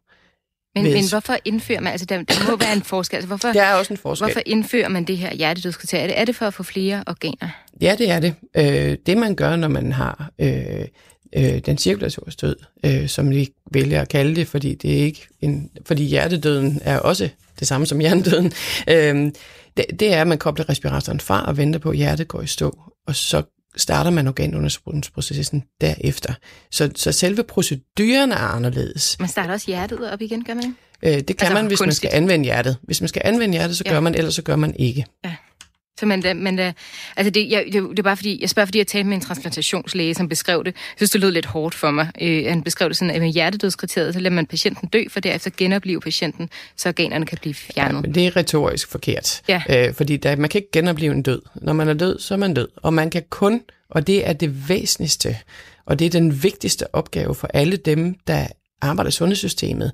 Men, Hvis- men hvorfor indfører man, altså der, der må være en forskel, altså hvorfor, Der er også en forskel. hvorfor indfører man det her hjertedødskriterie? Er det, er det for at få flere organer? Ja, det er det. Øh, det man gør, når man har øh, øh, den cirkulatoriske død, øh, som vi vælger at kalde det, fordi det er ikke en, fordi hjertedøden er også det samme som hjernedøden, øh, det, det er, at man kobler respiratoren fra og venter på, at hjertet går i stå, og så starter man organdonorprocessen derefter. Så, så selve proceduren er anderledes. Man starter også hjertet op igen, gør man ikke? Øh, det kan Altså, man, hvis man kunstigt. skal anvende hjertet. Hvis man skal anvende hjertet, så Ja. gør man, ellers så gør man ikke. Så man, man, da- altså det, jeg, det, det er bare fordi, jeg spørger fordi, jeg talte med en transplantationslæge, som beskrev det. Jeg synes, det lød lidt hårdt for mig. Øh, han beskrev det sådan, at med hjertedødskriteriet, så lader man patienten dø, for derefter genopleve patienten, så organerne kan blive fjernet. Men det er retorisk forkert. Ja. Øh, fordi der, man kan ikke genopleve en død. Når man er død, så er man død. Og man kan kun Og det er det væsentligste, og det er den vigtigste opgave for alle dem, der arbejder i sundhedssystemet,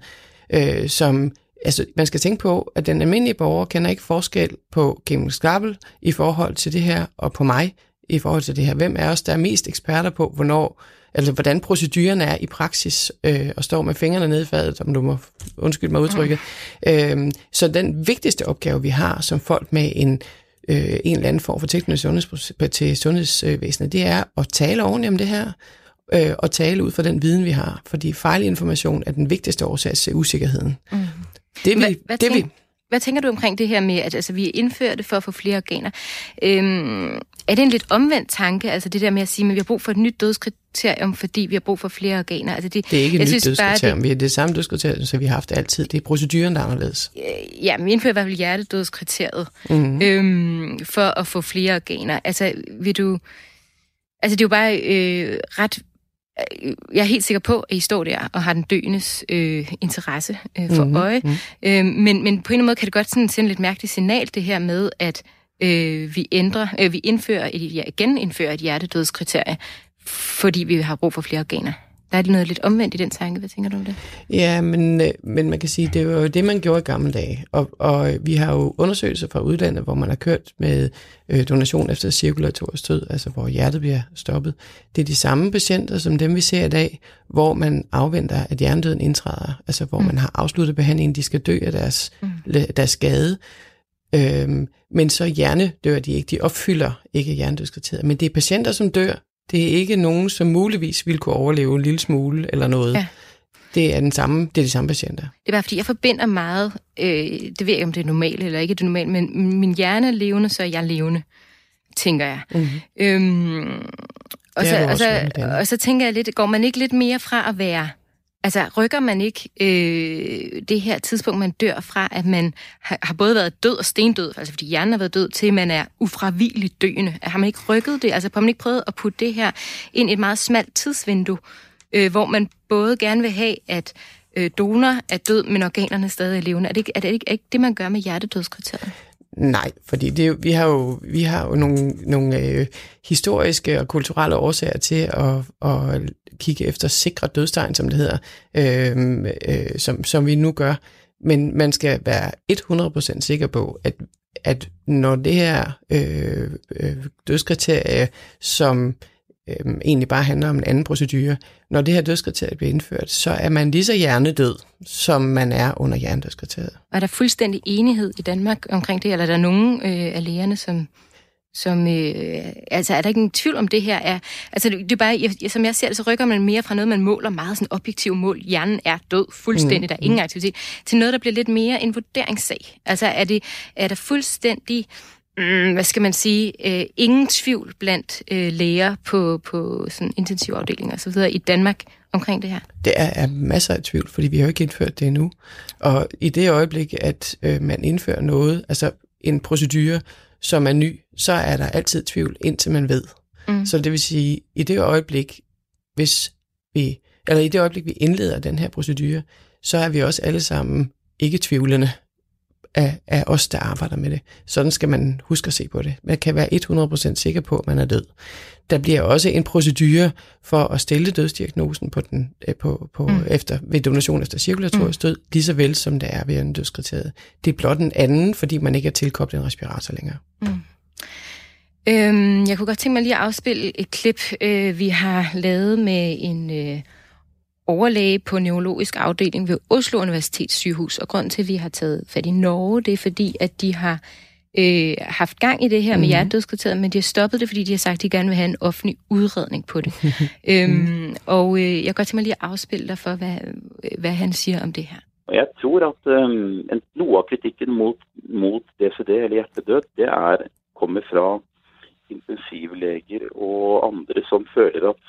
øh, som altså, man skal tænke på, at den almindelige borger kender ikke forskel på Kim Skabel i forhold til det her, og på mig i forhold til det her. Hvem er os, der er mest eksperter på, hvornår, altså hvordan procedurerne er i praksis, øh, og står med fingrene nede i fadet, om du må undskylde mig udtrykket. Mm. Øh, så den vigtigste opgave, vi har som folk med en øh, en eller anden form for tilknytning til sundhedsvæsenet, det er at tale ordentligt om det her, øh, og tale ud fra den viden, vi har. Fordi fejlinformation er den vigtigste årsag til usikkerheden. Mm. Det, vi, hvad, hvad, det vi, hvad tænker du omkring det her med, at altså, vi indfører det for at få flere organer? Øhm, er det en lidt omvendt tanke, altså det der med at sige, at vi har brug for et nyt dødskriterium, fordi vi har brug for flere organer? Altså det, det er ikke et nyt synes, dødskriterium, det, vi har det samme dødskriterium, som vi har haft altid. Det er proceduren, der er anderledes. Ja, vi indfører i hvert fald hjertedødskriteriet mm-hmm. øhm, for at få flere organer. Altså vil du... Altså det er jo bare øh, ret Øh, jeg er helt sikker på, at I står der og har den døendes øh, interesse øh, for mm-hmm. øje. Øh, men, men på en måde kan det godt sådan sende lidt mærkeligt signal, det her med, at øh, vi ændrer, øh, vi indfører et, ja, igen indfører et hjertedødskriterie, fordi vi har brug for flere organer. Der er det noget lidt omvendt i den tanke. Hvad tænker du om det? Ja, men, øh, men man kan sige, det var jo det, man gjorde i gamle dage. Og, og vi har jo undersøgelser fra udlandet, hvor man har kørt med øh, donation efter cirkulatorisk død, altså hvor hjertet bliver stoppet. Det er de samme patienter som dem, vi ser i dag, hvor man afventer, at hjernedøden indtræder. Altså hvor mm. man har afsluttet behandlingen, de skal dø af deres, mm. deres skade. Øhm, men så hjernedør de ikke, de opfylder ikke hjernedødskriteriet. Men det er patienter, som dør, det er ikke nogen, som muligvis ville kunne overleve en lille smule eller noget. Ja. Det er, den samme, det er de samme patienter. Det er bare fordi, jeg forbinder meget, øh, det ved jeg ikke, om det er normalt eller ikke det er normalt, men min hjerne er levende, så er jeg levende, tænker jeg. Mm-hmm. Øhm, og, så, og, så, og så tænker jeg lidt, går man ikke lidt mere fra at være Altså, rykker man ikke øh, det her tidspunkt, man dør fra, at man har, har både været død og stendød, altså fordi hjernen har været død, til man er ufravigeligt døende? Har man ikke rykket det? Altså, har man ikke prøvet at putte det her ind i et meget smalt tidsvindue, øh, hvor man både gerne vil have, at øh, donor er død, men organerne stadig er levende? Er det ikke, er det ikke, er ikke det, man gør med hjertedødskriteriet? Nej, fordi det, vi har jo, vi har jo nogle, nogle øh, historiske og kulturelle årsager til at, at kigge efter sikre dødstegn, som det hedder, øh, øh, som, som vi nu gør. Men man skal være 100% sikker på, at, at når det her øh, øh, dødskriterie, som øh, egentlig bare handler om en anden procedure, når det her dødskriterie bliver indført, så er man lige så hjernedød, som man er under hjernedødskriteriet. Er der fuldstændig enighed i Danmark omkring det, eller er der nogen øh, af lægerne, som, som øh, altså er der ikke en tvivl om det her er, altså det er bare, jeg, som jeg ser det, så rykker man mere fra noget, man måler meget sådan objektive mål, hjernen er død fuldstændig, mm. der er ingen aktivitet, til noget, der bliver lidt mere en vurderingssag. Altså er, det, er der fuldstændig mm, hvad skal man sige, øh, ingen tvivl blandt øh, læger på, på sådan intensivafdelinger osv. i Danmark omkring det her? Det er, er masser af tvivl, fordi vi har jo ikke indført det endnu. Og i det øjeblik, at øh, man indfører noget, altså en procedure, som er ny, så er der altid tvivl, indtil man ved. Mm. Så det vil sige, i det øjeblik, hvis vi, eller i det øjeblik, vi indleder den her procedure, så er vi også alle sammen ikke tvivlende af, af os, der arbejder med det. Sådan skal man huske at se på det. Man kan være 100% sikker på, at man er død. Der bliver også en procedure for at stille dødsdiagnosen på den, øh, på, på, mm. efter, ved donation efter cirkulatorisk mm. død, lige så vel som det er ved en dødskriteriet. Det er blot en anden, fordi man ikke er tilkoblet en respirator længere. Mm. Øhm, jeg kunne godt tænke mig lige at afspille et klip, øh, vi har lavet med en... Øh, overlæge på neurologisk afdeling ved Oslo Universitets sygehus. Og grund til, at vi har taget fat i Norge, det er fordi, at de har øh, haft gang i det her mm. med mhm. hjertedødskriteriet, men de har stoppet det, fordi de har sagt, at de gerne vil have en offentlig udredning på det. øhm, og øh, jeg kan godt tænke mig lige at afspille dig for, hvad, hvad han siger om det her. Og jeg tror, at um, en, noe av kritikken mot, mot DCD, eller hjertedød, det er, kommer fra intensivleger og andre som føler at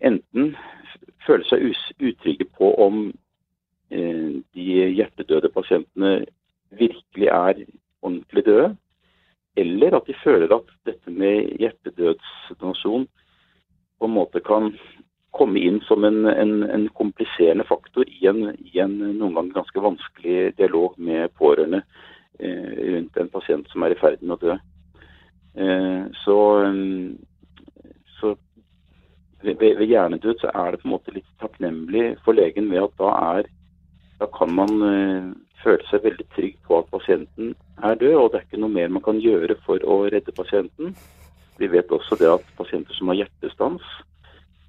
enten føler seg utrygge på om eh, de hjertedøde pasientene virkelig er ordentlig døde, eller at de føler at dette med hjertedødsdonasjon på en måte kan komme inn som en, en, en kompliserende faktor i en, i en, noen ganger ganske vanskelig dialog med pårørende eh, rundt en pasient som er i ferd med å dø. Eh, så um, det hjernedød, så er det på en måte litt takknemlig for legen ved at da er Da kan man uh, føle seg veldig trygg på at pasienten er død, og det er ikke noe mer man kan gjøre for å redde pasienten. Vi vet også det at pasienter som har hjertestans,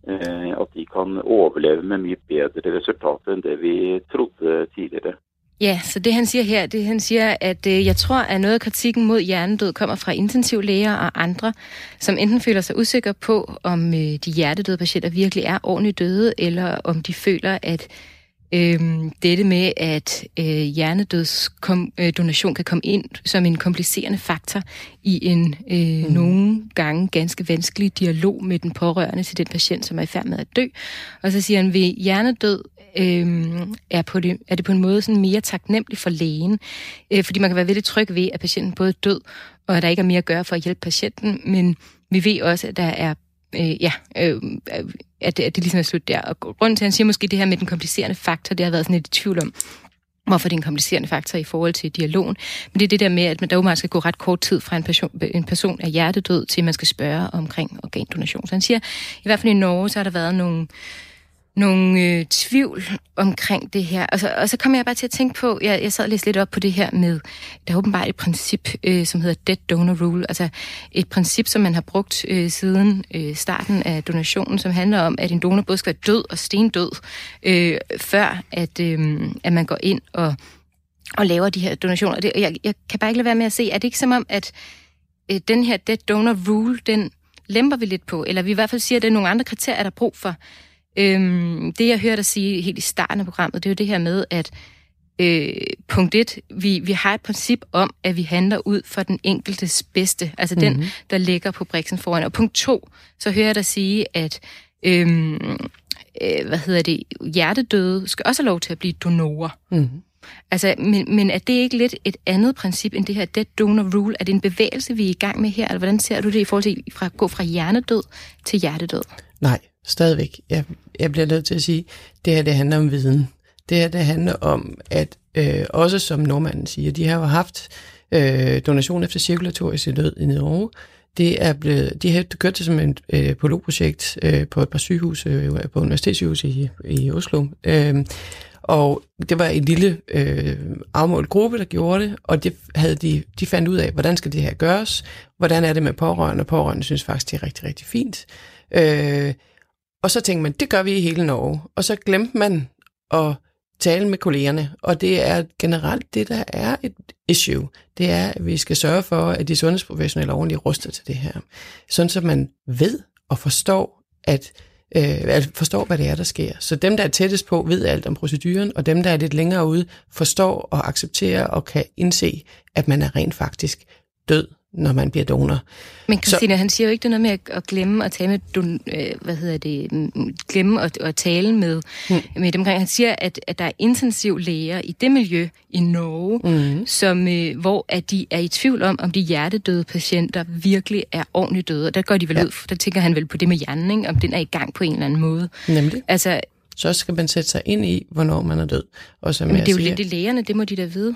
uh, at de kan overleve med mye bedre resultater enn det vi trodde tidligere. Ja, så det han siger her, det han siger, at øh, jeg tror, at noget af kritikken mod hjernedød kommer fra intensivlæger og andre, som enten føler sig usikre på, om øh, de hjertedøde patienter virkelig er ordentligt døde, eller om de føler, at øh, dette med, at øh, hjernedødsdonation øh, kan komme ind som en komplicerende faktor i en øh, mm. nogle gange ganske vanskelig dialog med den pårørende til den patient, som er i færd med at dø. Og så siger han, ved hjernedød øh, er, på det, er det på en måde sådan mere taknemmelig for lægen, øh, fordi man kan være veldig tryg ved, at patienten både er død, og at der ikke er mere at gøre for at hjælpe patienten, men vi ved også, at der er øh, ja, øh, at, at det ligesom er slut der. Og grunden til, at han siger måske det her med den komplicerende faktor, det har været sådan lidt i tvivl om, hvorfor det er en komplicerende faktor i forhold til dialogen. Men det er det der med, at man, dog skal gå ret kort tid fra en person, en person er hjertedød, til man skal spørge omkring organdonation. Så han siger, i hvert fald i Norge, så har der været nogle nogle øh, tvivl omkring det her. Og så, og så kom jeg bare til at tænke på, jeg, jeg sad og læste lidt op på det her med, der er åbenbart et princip, øh, som hedder Dead Donor Rule, altså et princip, som man har brugt øh, siden øh, starten af donationen, som handler om, at en donor både skal være død og stendød, øh, før at, øh, at man går ind og, og laver de her donationer. Det, jeg, jeg kan bare ikke lade være med at se, er det ikke som om, at øh, den her Dead Donor Rule, den lemper vi lidt på, eller vi i hvert fald siger, at det er nogle andre kriterier, der er brug for, Øhm, det, jeg hørte dig sige helt i starten af programmet, det er jo det her med, at øh, punkt et, vi, vi har et princip om, at vi handler ud for den enkeltes bedste, altså mm-hmm. den, mhm. der ligger på briksen foran. Og punkt to, så hører jeg dig sige, at øhm, øh, hvad hedder det, hjertedøde skal også have lov til at blive donorer. Mm-hmm. Altså, men, men er det ikke lidt et andet princip end det her dead donor rule? Er det en bevægelse, vi er i gang med her? Eller hvordan ser du det i forhold til at gå fra hjernedød til hjertedød? Nej, stadigvæk. Jeg, jeg bliver nødt til at sige, det her det handler om viden. Det her det handler om, at øh, også som nordmanden siger, de har jo haft øh, donation efter cirkulatorisk død i Norge. Det er blevet, de har kørt det som et øh, pilotprojekt øh, på et par sygehus, øh, på universitetssygehus i, i Oslo. Øh, og det var en lille øh, afmålt gruppe, der gjorde det, og det havde de, de fandt ud af, hvordan skal det her gøres, hvordan er det med pårørende, og pårørende synes faktisk, det er rigtig, rigtig fint. Øh, og så tænkte man, det gør vi i hele Norge. Og så glemte man at tale med kollegerne, og det er generelt det, der er et issue. Det er, at vi skal sørge for, at de sundhedsprofessionelle er ordentligt rustet til det her. Sådan så man ved og forstår, at øh, forstår, hvad det er, der sker. Så dem, der er tættest på, ved alt om proceduren, og dem, der er lidt længere ude, forstår og accepterer og kan indse, at man er rent faktisk død når man bliver donor. Men Christina, så, han siger jo ikke det noget med at, glemme at tale med, don, øh, hvad hedder det, mm, glemme at, at tale med, mm. med dem omkring. Han siger, at, at der er intensiv læger i det miljø i Norge, mm. som, øh, hvor at de er i tvivl om, om de hjertedøde patienter virkelig er ordentligt døde. Og der går de vel ja. ud, der tænker han vel på det med hjernen, ikke? om den er i gang på en eller anden måde. Nemlig. Altså, så skal man sætte sig ind i, hvornår man er død. Og som Men det er jo siger, lidt i lægerne, det må de da vide.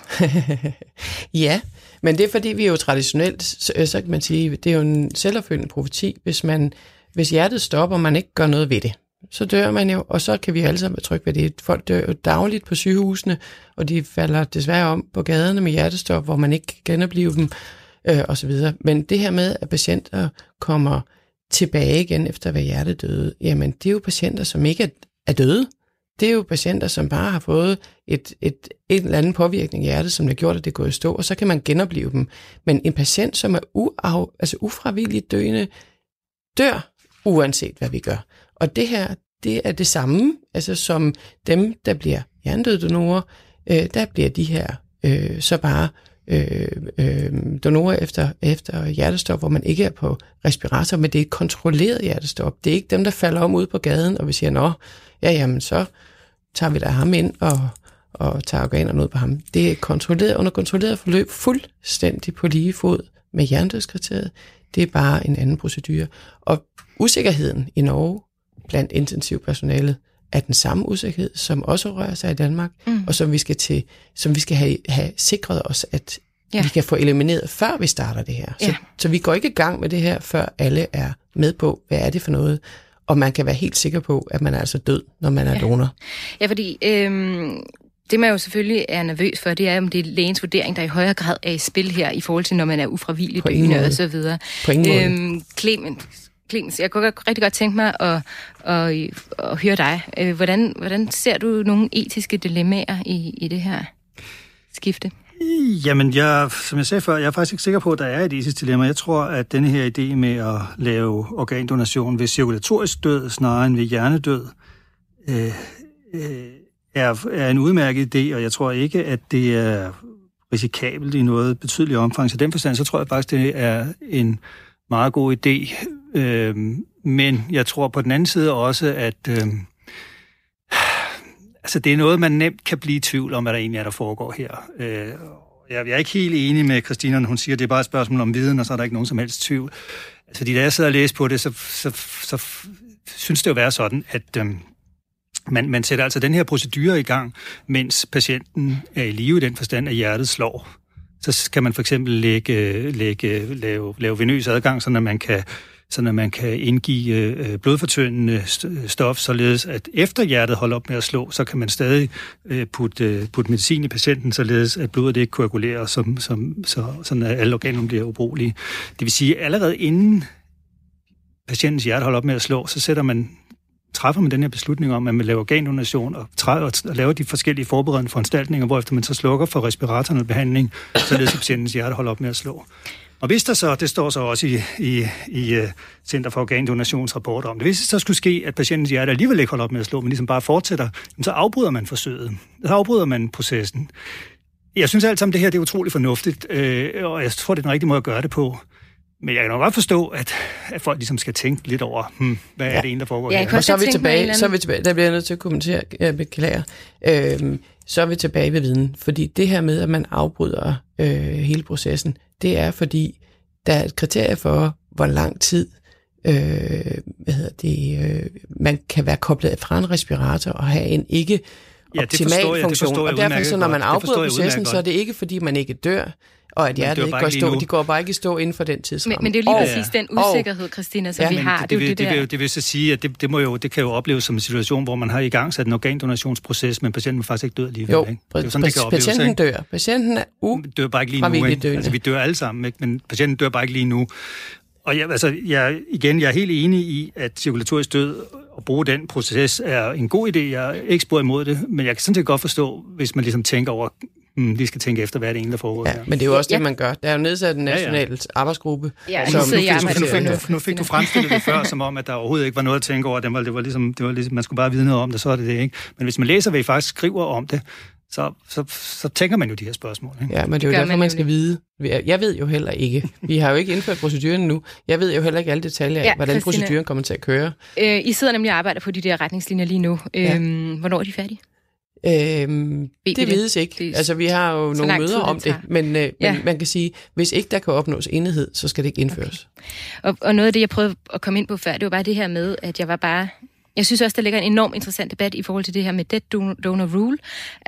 ja, men det er fordi, vi jo traditionelt, så, øh, så kan man sige, det er jo en selvopfyldende profeti, hvis, man, hvis hjertet stopper, og man ikke gør noget ved det. Så dør man jo, og så kan vi alle sammen være trygge ved det. Folk dør jo dagligt på sygehusene, og de falder desværre om på gaderne med hjertestop, hvor man ikke kan genopleve dem, øh, osv. Men det her med, at patienter kommer tilbage igen efter at være hjertedøde, jamen det er jo patienter, som ikke er, er døde det er jo patienter, som bare har fået et, et, et eller andet påvirkning i hjertet, som har gjort, at det går i stå, og så kan man genopleve dem. Men en patient, som er uaf, altså ufravilligt døende, dør uanset hvad vi gør. Og det her, det er det samme, altså som dem, der bliver hjernedøddonorer, øh, der bliver de her øh, så bare øh, øh, donorer efter, efter hjertestop, hvor man ikke er på respirator, men det er et kontrolleret hjertestop. Det er ikke dem, der falder om ude på gaden, og vi siger, nå, ja, jamen så tager vi da ham ind og, og tager organerne ud på ham. Det er kontrolleret, under kontrolleret forløb fuldstændig på lige fod med hjernedødskriteriet. Det er bare en anden procedure. Og usikkerheden i Norge blandt intensivpersonalet er den samme usikkerhed, som også rører sig i Danmark, mm. og som vi skal, til, som vi skal have, have sikret os, at ja. vi kan få elimineret, før vi starter det her. Så, ja. så vi går ikke i gang med det her, før alle er med på, hvad er det for noget, og man kan være helt sikker på, at man er altså død, når man er ja. donor. Ja, fordi øhm, det man jo selvfølgelig er nervøs for, det er, om det er lægens vurdering, der i højere grad er i spil her, i forhold til, når man er ufravillig døende og så videre. På ingen måde. Øhm, Clemens, Clemens, jeg kunne rigtig godt tænke mig at, at, at høre dig. Øh, hvordan, hvordan ser du nogle etiske dilemmaer i, i det her skifte? Jamen, jeg, som jeg sagde før, jeg er faktisk ikke sikker på, at der er et etisk dilemma. Jeg tror, at denne her idé med at lave organdonation ved cirkulatorisk død snarere end ved hjernedød, øh, øh, er, er en udmærket idé, og jeg tror ikke, at det er risikabelt i noget betydeligt omfang. Så den forstand, så tror jeg faktisk, det er en meget god idé. Øh, men jeg tror på den anden side også, at øh, altså, det er noget, man nemt kan blive i tvivl om, hvad der egentlig er, der foregår her. Øh, jeg, jeg er ikke helt enig med Christina, når hun siger, at det er bare et spørgsmål om viden, og så er der ikke nogen som helst tvivl. Altså, fordi da jeg sidder og læser på det, så, så, så, så synes det jo være sådan, at øh, man, man sætter altså den her procedure i gang, mens patienten er i live i den forstand, at hjertet slår. Så kan man for eksempel lægge, øh, lægge, øh, lave, lave venøs adgang, så man kan så at man kan indgive øh, blodfortyndende stof, således at efter hjertet holder op med at slå, så kan man stadig øh, putte, øh, putte medicin i patienten, således at blodet ikke koagulerer, som, som, så, sådan at alle organer bliver ubrugelige. Det vil sige, at allerede inden patientens hjerte holder op med at slå, så sætter man træffer man den her beslutning om, at man laver organdonation og, træ- og laver de forskellige forberedende foranstaltninger, hvorefter man så slukker for respiratorens behandling, så at patientens hjerte holder op med at slå. Og hvis der så, det står så også i, i, i øh, Center for Organdonationsrapport om det, hvis det så skulle ske, at patientens hjerte alligevel ikke holder op med at slå, men ligesom bare fortsætter, så afbryder man forsøget. Så afbryder man processen. Jeg synes alt sammen, det her det er utroligt fornuftigt, øh, og jeg tror, det er den rigtige måde at gøre det på. Men jeg kan nok godt forstå, at, at folk ligesom skal tænke lidt over, hmm, hvad ja. er det egentlig, der foregår ja, her? Og så er, vi tilbage, så er vi tilbage, der bliver jeg nødt til at kommentere, jeg beklager. Øhm, så er vi tilbage ved viden. Fordi det her med, at man afbryder øh, hele processen, det er fordi, der er et kriterie for, hvor lang tid øh, hvad hedder det, øh, man kan være koblet fra en respirator og have en ikke optimal ja, det funktion. Jeg, det og derfor, så når man afbryder processen, så er det ikke, fordi man ikke dør, og at hjertet ikke går stå. De går bare ikke i stå inden for den tidsramme. Men, men det er jo lige præcis den usikkerhed, Christina, som ja, vi har. Det, det, det, det, det, vil, det vil så sige, at det, det, må jo, det kan jo opleves som en situation, hvor man har i gang sat en organdonationsproces, men patienten er faktisk ikke død alligevel. Jo, ikke? Det er sådan, det kan opleves, patienten dør. Patienten er u dør bare ikke lige nu. Ikke? Altså, vi dør alle sammen, ikke? men patienten dør bare ikke lige nu. Og jeg, altså, jeg, igen, jeg er helt enig i, at cirkulatorisk død og bruge den proces er en god idé. Jeg er ikke spurgt imod det, men jeg kan sådan set godt forstå, hvis man ligesom tænker over, mm, vi skal tænke efter, hvad er det egentlig, der foregår ja, her. Men det er jo også det, man gør. Der er jo nedsat en national ja, ja. arbejdsgruppe. Ja, som, nu, nu, nu, fik, nu, nu fik du fremstillet det før, som om, at der overhovedet ikke var noget at tænke over. Det var, det var, ligesom, det var ligesom, man skulle bare vide noget om det, så er det det, ikke? Men hvis man læser, hvad I faktisk skriver om det, så, så, så tænker man jo de her spørgsmål. Ikke? Ja, men det er jo derfor, man, man skal vide. Jeg ved jo heller ikke. Vi har jo ikke indført proceduren nu. Jeg ved jo heller ikke alle detaljer af, ja, hvordan Christine, proceduren kommer til at køre. Øh, I sidder nemlig og arbejder på de der retningslinjer lige nu. Øh, ja. Hvornår er de færdige? Øhm, det, det vides ikke. Det, altså, vi har jo nogle møder om det, men, øh, ja. men man kan sige, hvis ikke der kan opnås enighed, så skal det ikke indføres. Okay. Og, og noget af det, jeg prøvede at komme ind på før, det var bare det her med, at jeg var bare jeg synes også, der ligger en enormt interessant debat i forhold til det her med dead donor rule.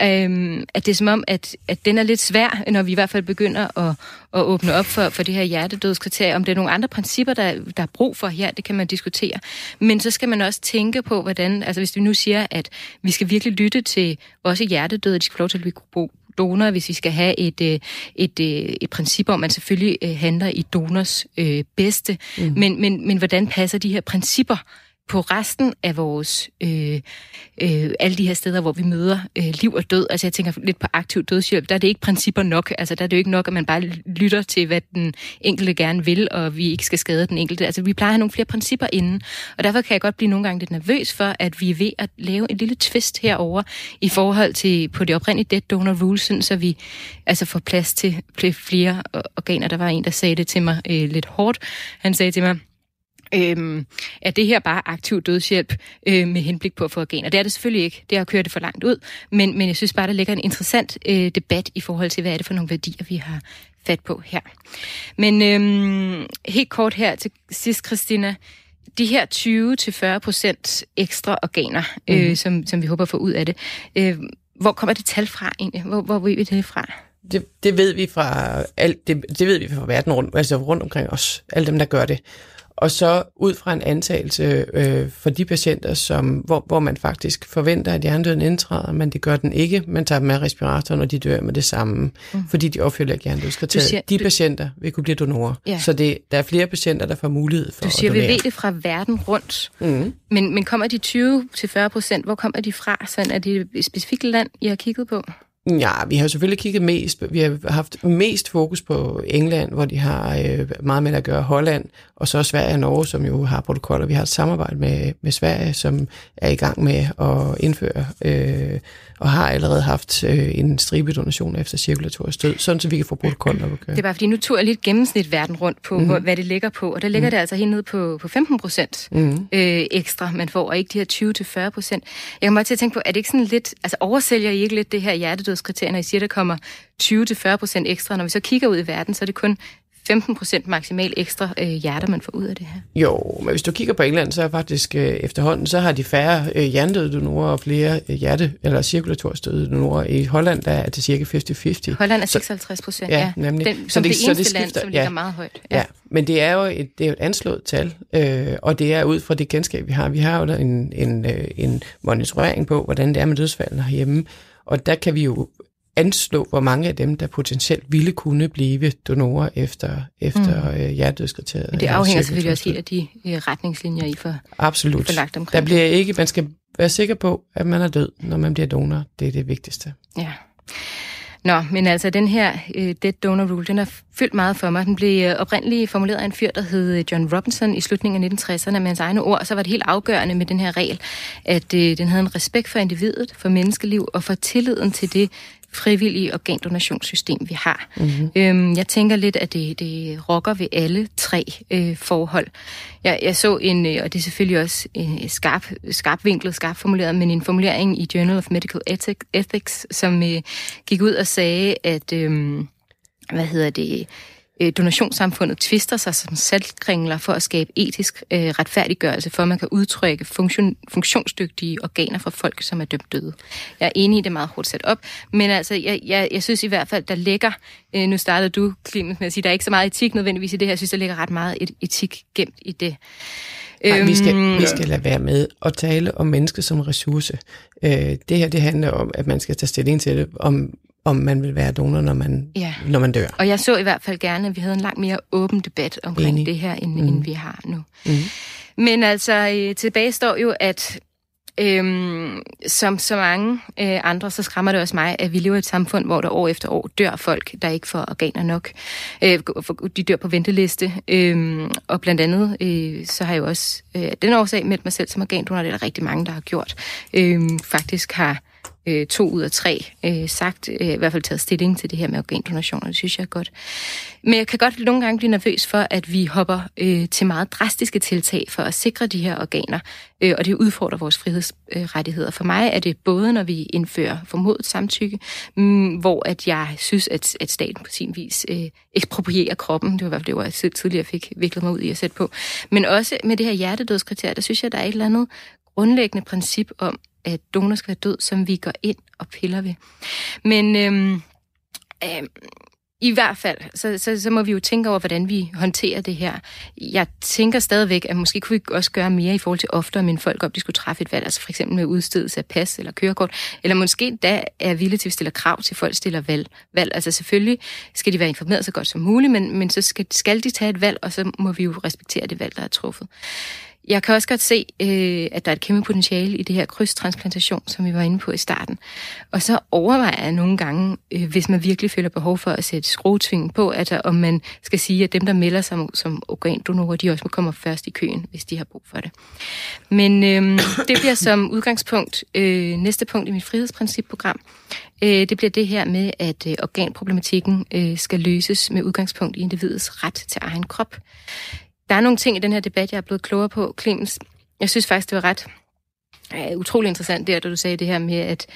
Øhm, at det er som om, at, at den er lidt svær, når vi i hvert fald begynder at, at åbne op for, for det her hjertedødskriterie. Om det er nogle andre principper, der, der er brug for her, det kan man diskutere. Men så skal man også tænke på, hvordan, altså hvis vi nu siger, at vi skal virkelig lytte til også hjertedøde, de skal få lov til at blive donor, hvis vi skal have et, øh, et, et, øh, et princip om, at man selvfølgelig øh, handler i donors øh, bedste. Mm. Men, men, men hvordan passer de her principper på resten af vores, øh, øh, alle de her steder, hvor vi møder øh, liv og død. Altså jeg tænker lidt på aktiv dødshjælp, der er det ikke principper nok. Altså der er det jo ikke nok, at man bare lytter til, hvad den enkelte gerne vil, og vi ikke skal skade den enkelte. Altså vi plejer at have nogle flere principper inden, og derfor kan jeg godt blive nogle gange lidt nervøs for, at vi er ved at lave en lille twist herover i forhold til på det oprindelige dead donor rules, sådan, så vi altså får plads til flere organer. Der var en, der sagde det til mig øh, lidt hårdt. Han sagde til mig, Øhm, er det her bare aktiv dødshjælp øh, med henblik på at få organer? Det er det selvfølgelig ikke. Det har kørt det for langt ud. Men, men jeg synes bare, der ligger en interessant øh, debat i forhold til, hvad er det for nogle værdier, vi har fat på her. Men øhm, helt kort her til sidst, Christina. De her 20-40% ekstra organer, øh, mm. som, som vi håber at få ud af det, øh, hvor kommer det tal fra egentlig? Hvor, hvor ved vi det fra? det, det ved vi fra alt, det, det ved vi fra verden rundt, altså rundt omkring os, alle dem, der gør det. Og så ud fra en antagelse øh, for de patienter, som, hvor, hvor man faktisk forventer, at hjernedøden indtræder, men det gør den ikke. Man tager dem med respiratoren, og de dør med det samme, mm. fordi de opfylder ikke hjernedødskriteriet. De du... patienter vil kunne blive donorer. Ja. Så det, der er flere patienter, der får mulighed for Du siger, at donere. vi ved det fra verden rundt. Mm. Men, men kommer de 20-40 procent, hvor kommer de fra? Sådan er det et specifikt land, I har kigget på? Ja, vi har selvfølgelig kigget mest, vi har haft mest fokus på England, hvor de har øh, meget med at gøre Holland, og så Sverige og Norge, som jo har protokoller. Vi har et samarbejde med, med Sverige, som er i gang med at indføre, øh, og har allerede haft øh, en stribe donation efter cirkulatorisk død, sådan så vi kan få protokoller op at køre. Det er bare fordi, nu tog jeg lidt gennemsnit verden rundt på, mm. hvor, hvad det ligger på, og der ligger mm. det altså helt ned på, på 15 procent mm. øh, ekstra, man får, og ikke de her 20-40 procent. Jeg kan bare til at tænke på, er det ikke sådan lidt, altså oversælger I ikke lidt det her hjertedødskriterie, når I siger, der kommer 20-40 procent ekstra, når vi så kigger ud i verden, så er det kun 15 procent maksimal ekstra øh, hjerter, man får ud af det her. Jo, men hvis du kigger på England, så er faktisk øh, efterhånden, så har de færre øh, hjernedøde donorer og flere øh, hjerte- eller cirkulatorstøde donorer. I Holland der er det cirka 50-50. Holland er 56 procent, ja. ja. Nemlig. Den, som så det, det eneste så det skifter, land, som ligger ja. meget højt. Ja. ja, men det er jo et, det er jo et anslået tal, øh, og det er ud fra det kendskab, vi har. Vi har jo en, en, øh, en monitorering på, hvordan det er med dødsfaldene herhjemme, og der kan vi jo anslå, hvor mange af dem, der potentielt ville kunne blive donorer efter, efter mm. øh, hjertedødskriteriet. Det afhænger selvfølgelig også helt af de øh, retningslinjer, I får, Absolut. får lagt omkring. Der bliver ikke, man skal være sikker på, at man er død, når man bliver donor. Det er det vigtigste. Ja. Nå, men altså den her uh, Dead Donor Rule, den har fyldt meget for mig. Den blev øh, oprindeligt formuleret af en fyr, der hed øh, John Robinson i slutningen af 1960'erne med hans egne ord. Så var det helt afgørende med den her regel, at uh, den havde en respekt for individet, for menneskeliv og for tilliden til det frivillige organdonationssystem, vi har. Mm-hmm. Øhm, jeg tænker lidt, at det, det rokker ved alle tre øh, forhold. Jeg, jeg så en, øh, og det er selvfølgelig også øh, skarp, skarp vinklet, skarp formuleret, men en formulering i Journal of Medical Ethics, som øh, gik ud og sagde, at øh, hvad hedder det, øh, donationssamfundet tvister sig som saltkringler for at skabe etisk øh, retfærdiggørelse, for at man kan udtrykke funktion, funktionsdygtige organer fra folk, som er dømt døde. Jeg er enig i det meget hårdt sat op, men altså, jeg, jeg, jeg synes i hvert fald, der ligger, øh, nu startede du, Clemens, med at sige, der er ikke så meget etik nødvendigvis i det her, jeg synes, der ligger ret meget et, etik gemt i det. Nej, vi skal, øhm, vi skal lade være med at tale om mennesket som ressource. Øh, det her, det handler om, at man skal tage stilling til det, om om man vil være donor, når man, ja. når man dør. Og jeg så i hvert fald gerne, at vi havde en langt mere åben debat omkring Enig. det her, end, mm. end vi har nu. Mm. Men altså, øh, tilbage står jo, at øhm, som så mange øh, andre, så skræmmer det også mig, at vi lever i et samfund, hvor der år efter år dør folk, der ikke får organer nok. Øh, de dør på venteliste. Øh, og blandt andet, øh, så har jeg jo også øh, den årsag meldt mig selv som organdonor, det er der rigtig mange, der har gjort. Øh, faktisk har øh, to ud af tre øh, sagt, øh, i hvert fald taget stilling til det her med organdonationer. Det synes jeg er godt. Men jeg kan godt nogle gange blive nervøs for, at vi hopper øh, til meget drastiske tiltag for at sikre de her organer, øh, og det udfordrer vores frihedsrettigheder. For mig er det både, når vi indfører formodet samtykke, mm, hvor at jeg synes, at, at staten på sin vis øh, eksproprierer kroppen. Det var i hvert fald det, var, jeg selv tidligere fik viklet mig ud i at sætte på. Men også med det her hjertedødskriterie, der synes jeg, der er et eller andet grundlæggende princip om, at donor skal være død, som vi går ind og piller ved. Men øhm, øhm, i hvert fald, så, så, så må vi jo tænke over, hvordan vi håndterer det her. Jeg tænker stadigvæk, at måske kunne vi også gøre mere i forhold til oftere, men folk op, de skulle træffe et valg, altså for eksempel med udstedelse af pas eller kørekort, eller måske da er villige til at stille krav til, folk stiller valg. valg. Altså selvfølgelig skal de være informeret så godt som muligt, men, men så skal, skal de tage et valg, og så må vi jo respektere det valg, der er truffet. Jeg kan også godt se, øh, at der er et kæmpe potentiale i det her krydstransplantation, som vi var inde på i starten. Og så overvejer jeg nogle gange, øh, hvis man virkelig føler behov for at sætte skruetvingen på, at om man skal sige, at dem, der melder sig som organdonorer, de også må komme først i køen, hvis de har brug for det. Men øh, det bliver som udgangspunkt øh, næste punkt i mit frihedsprincipprogram. Øh, det bliver det her med, at øh, organproblematikken øh, skal løses med udgangspunkt i individets ret til egen krop. Der er nogle ting i den her debat, jeg er blevet klogere på, Clemens. Jeg synes faktisk, det var ret uh, utrolig interessant der, da du sagde det her med, at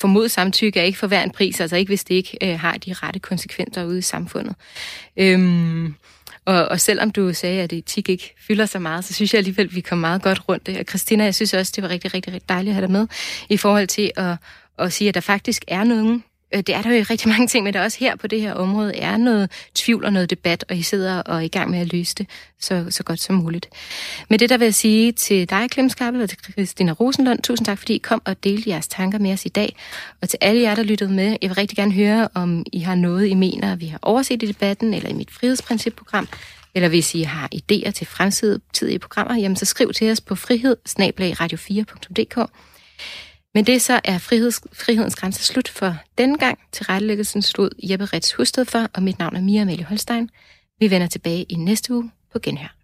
formodet samtykke er ikke for hver en pris, altså ikke hvis det ikke uh, har de rette konsekvenser ude i samfundet. Øhm, og, og selvom du sagde, at etik ikke fylder så meget, så synes jeg alligevel, at vi kom meget godt rundt det. Og Christina, jeg synes også, det var rigtig, rigtig, rigtig dejligt at have dig med i forhold til at, at sige, at der faktisk er nogen Øh, det er der jo rigtig mange ting, men der også her på det her område er noget tvivl og noget debat, og I sidder og er i gang med at løse det så, så godt som muligt. Med det der vil jeg sige til dig, Clem Skarpe, og til Christina Rosenlund, tusind tak, fordi I kom og delte jeres tanker med os i dag. Og til alle jer, der lyttede med, jeg vil rigtig gerne høre, om I har noget, I mener, vi har overset i debatten, eller i mit frihedsprincipprogram, eller hvis I har idéer til fremtidige programmer, jamen så skriv til os på frihed radio4.dk. Men det så er friheds, frihedens grænse slut for denne gang. Til rettelæggelsen stod Jeppe Rets Husted for, og mit navn er Mia Amelie Holstein. Vi vender tilbage i næste uge på Genhør.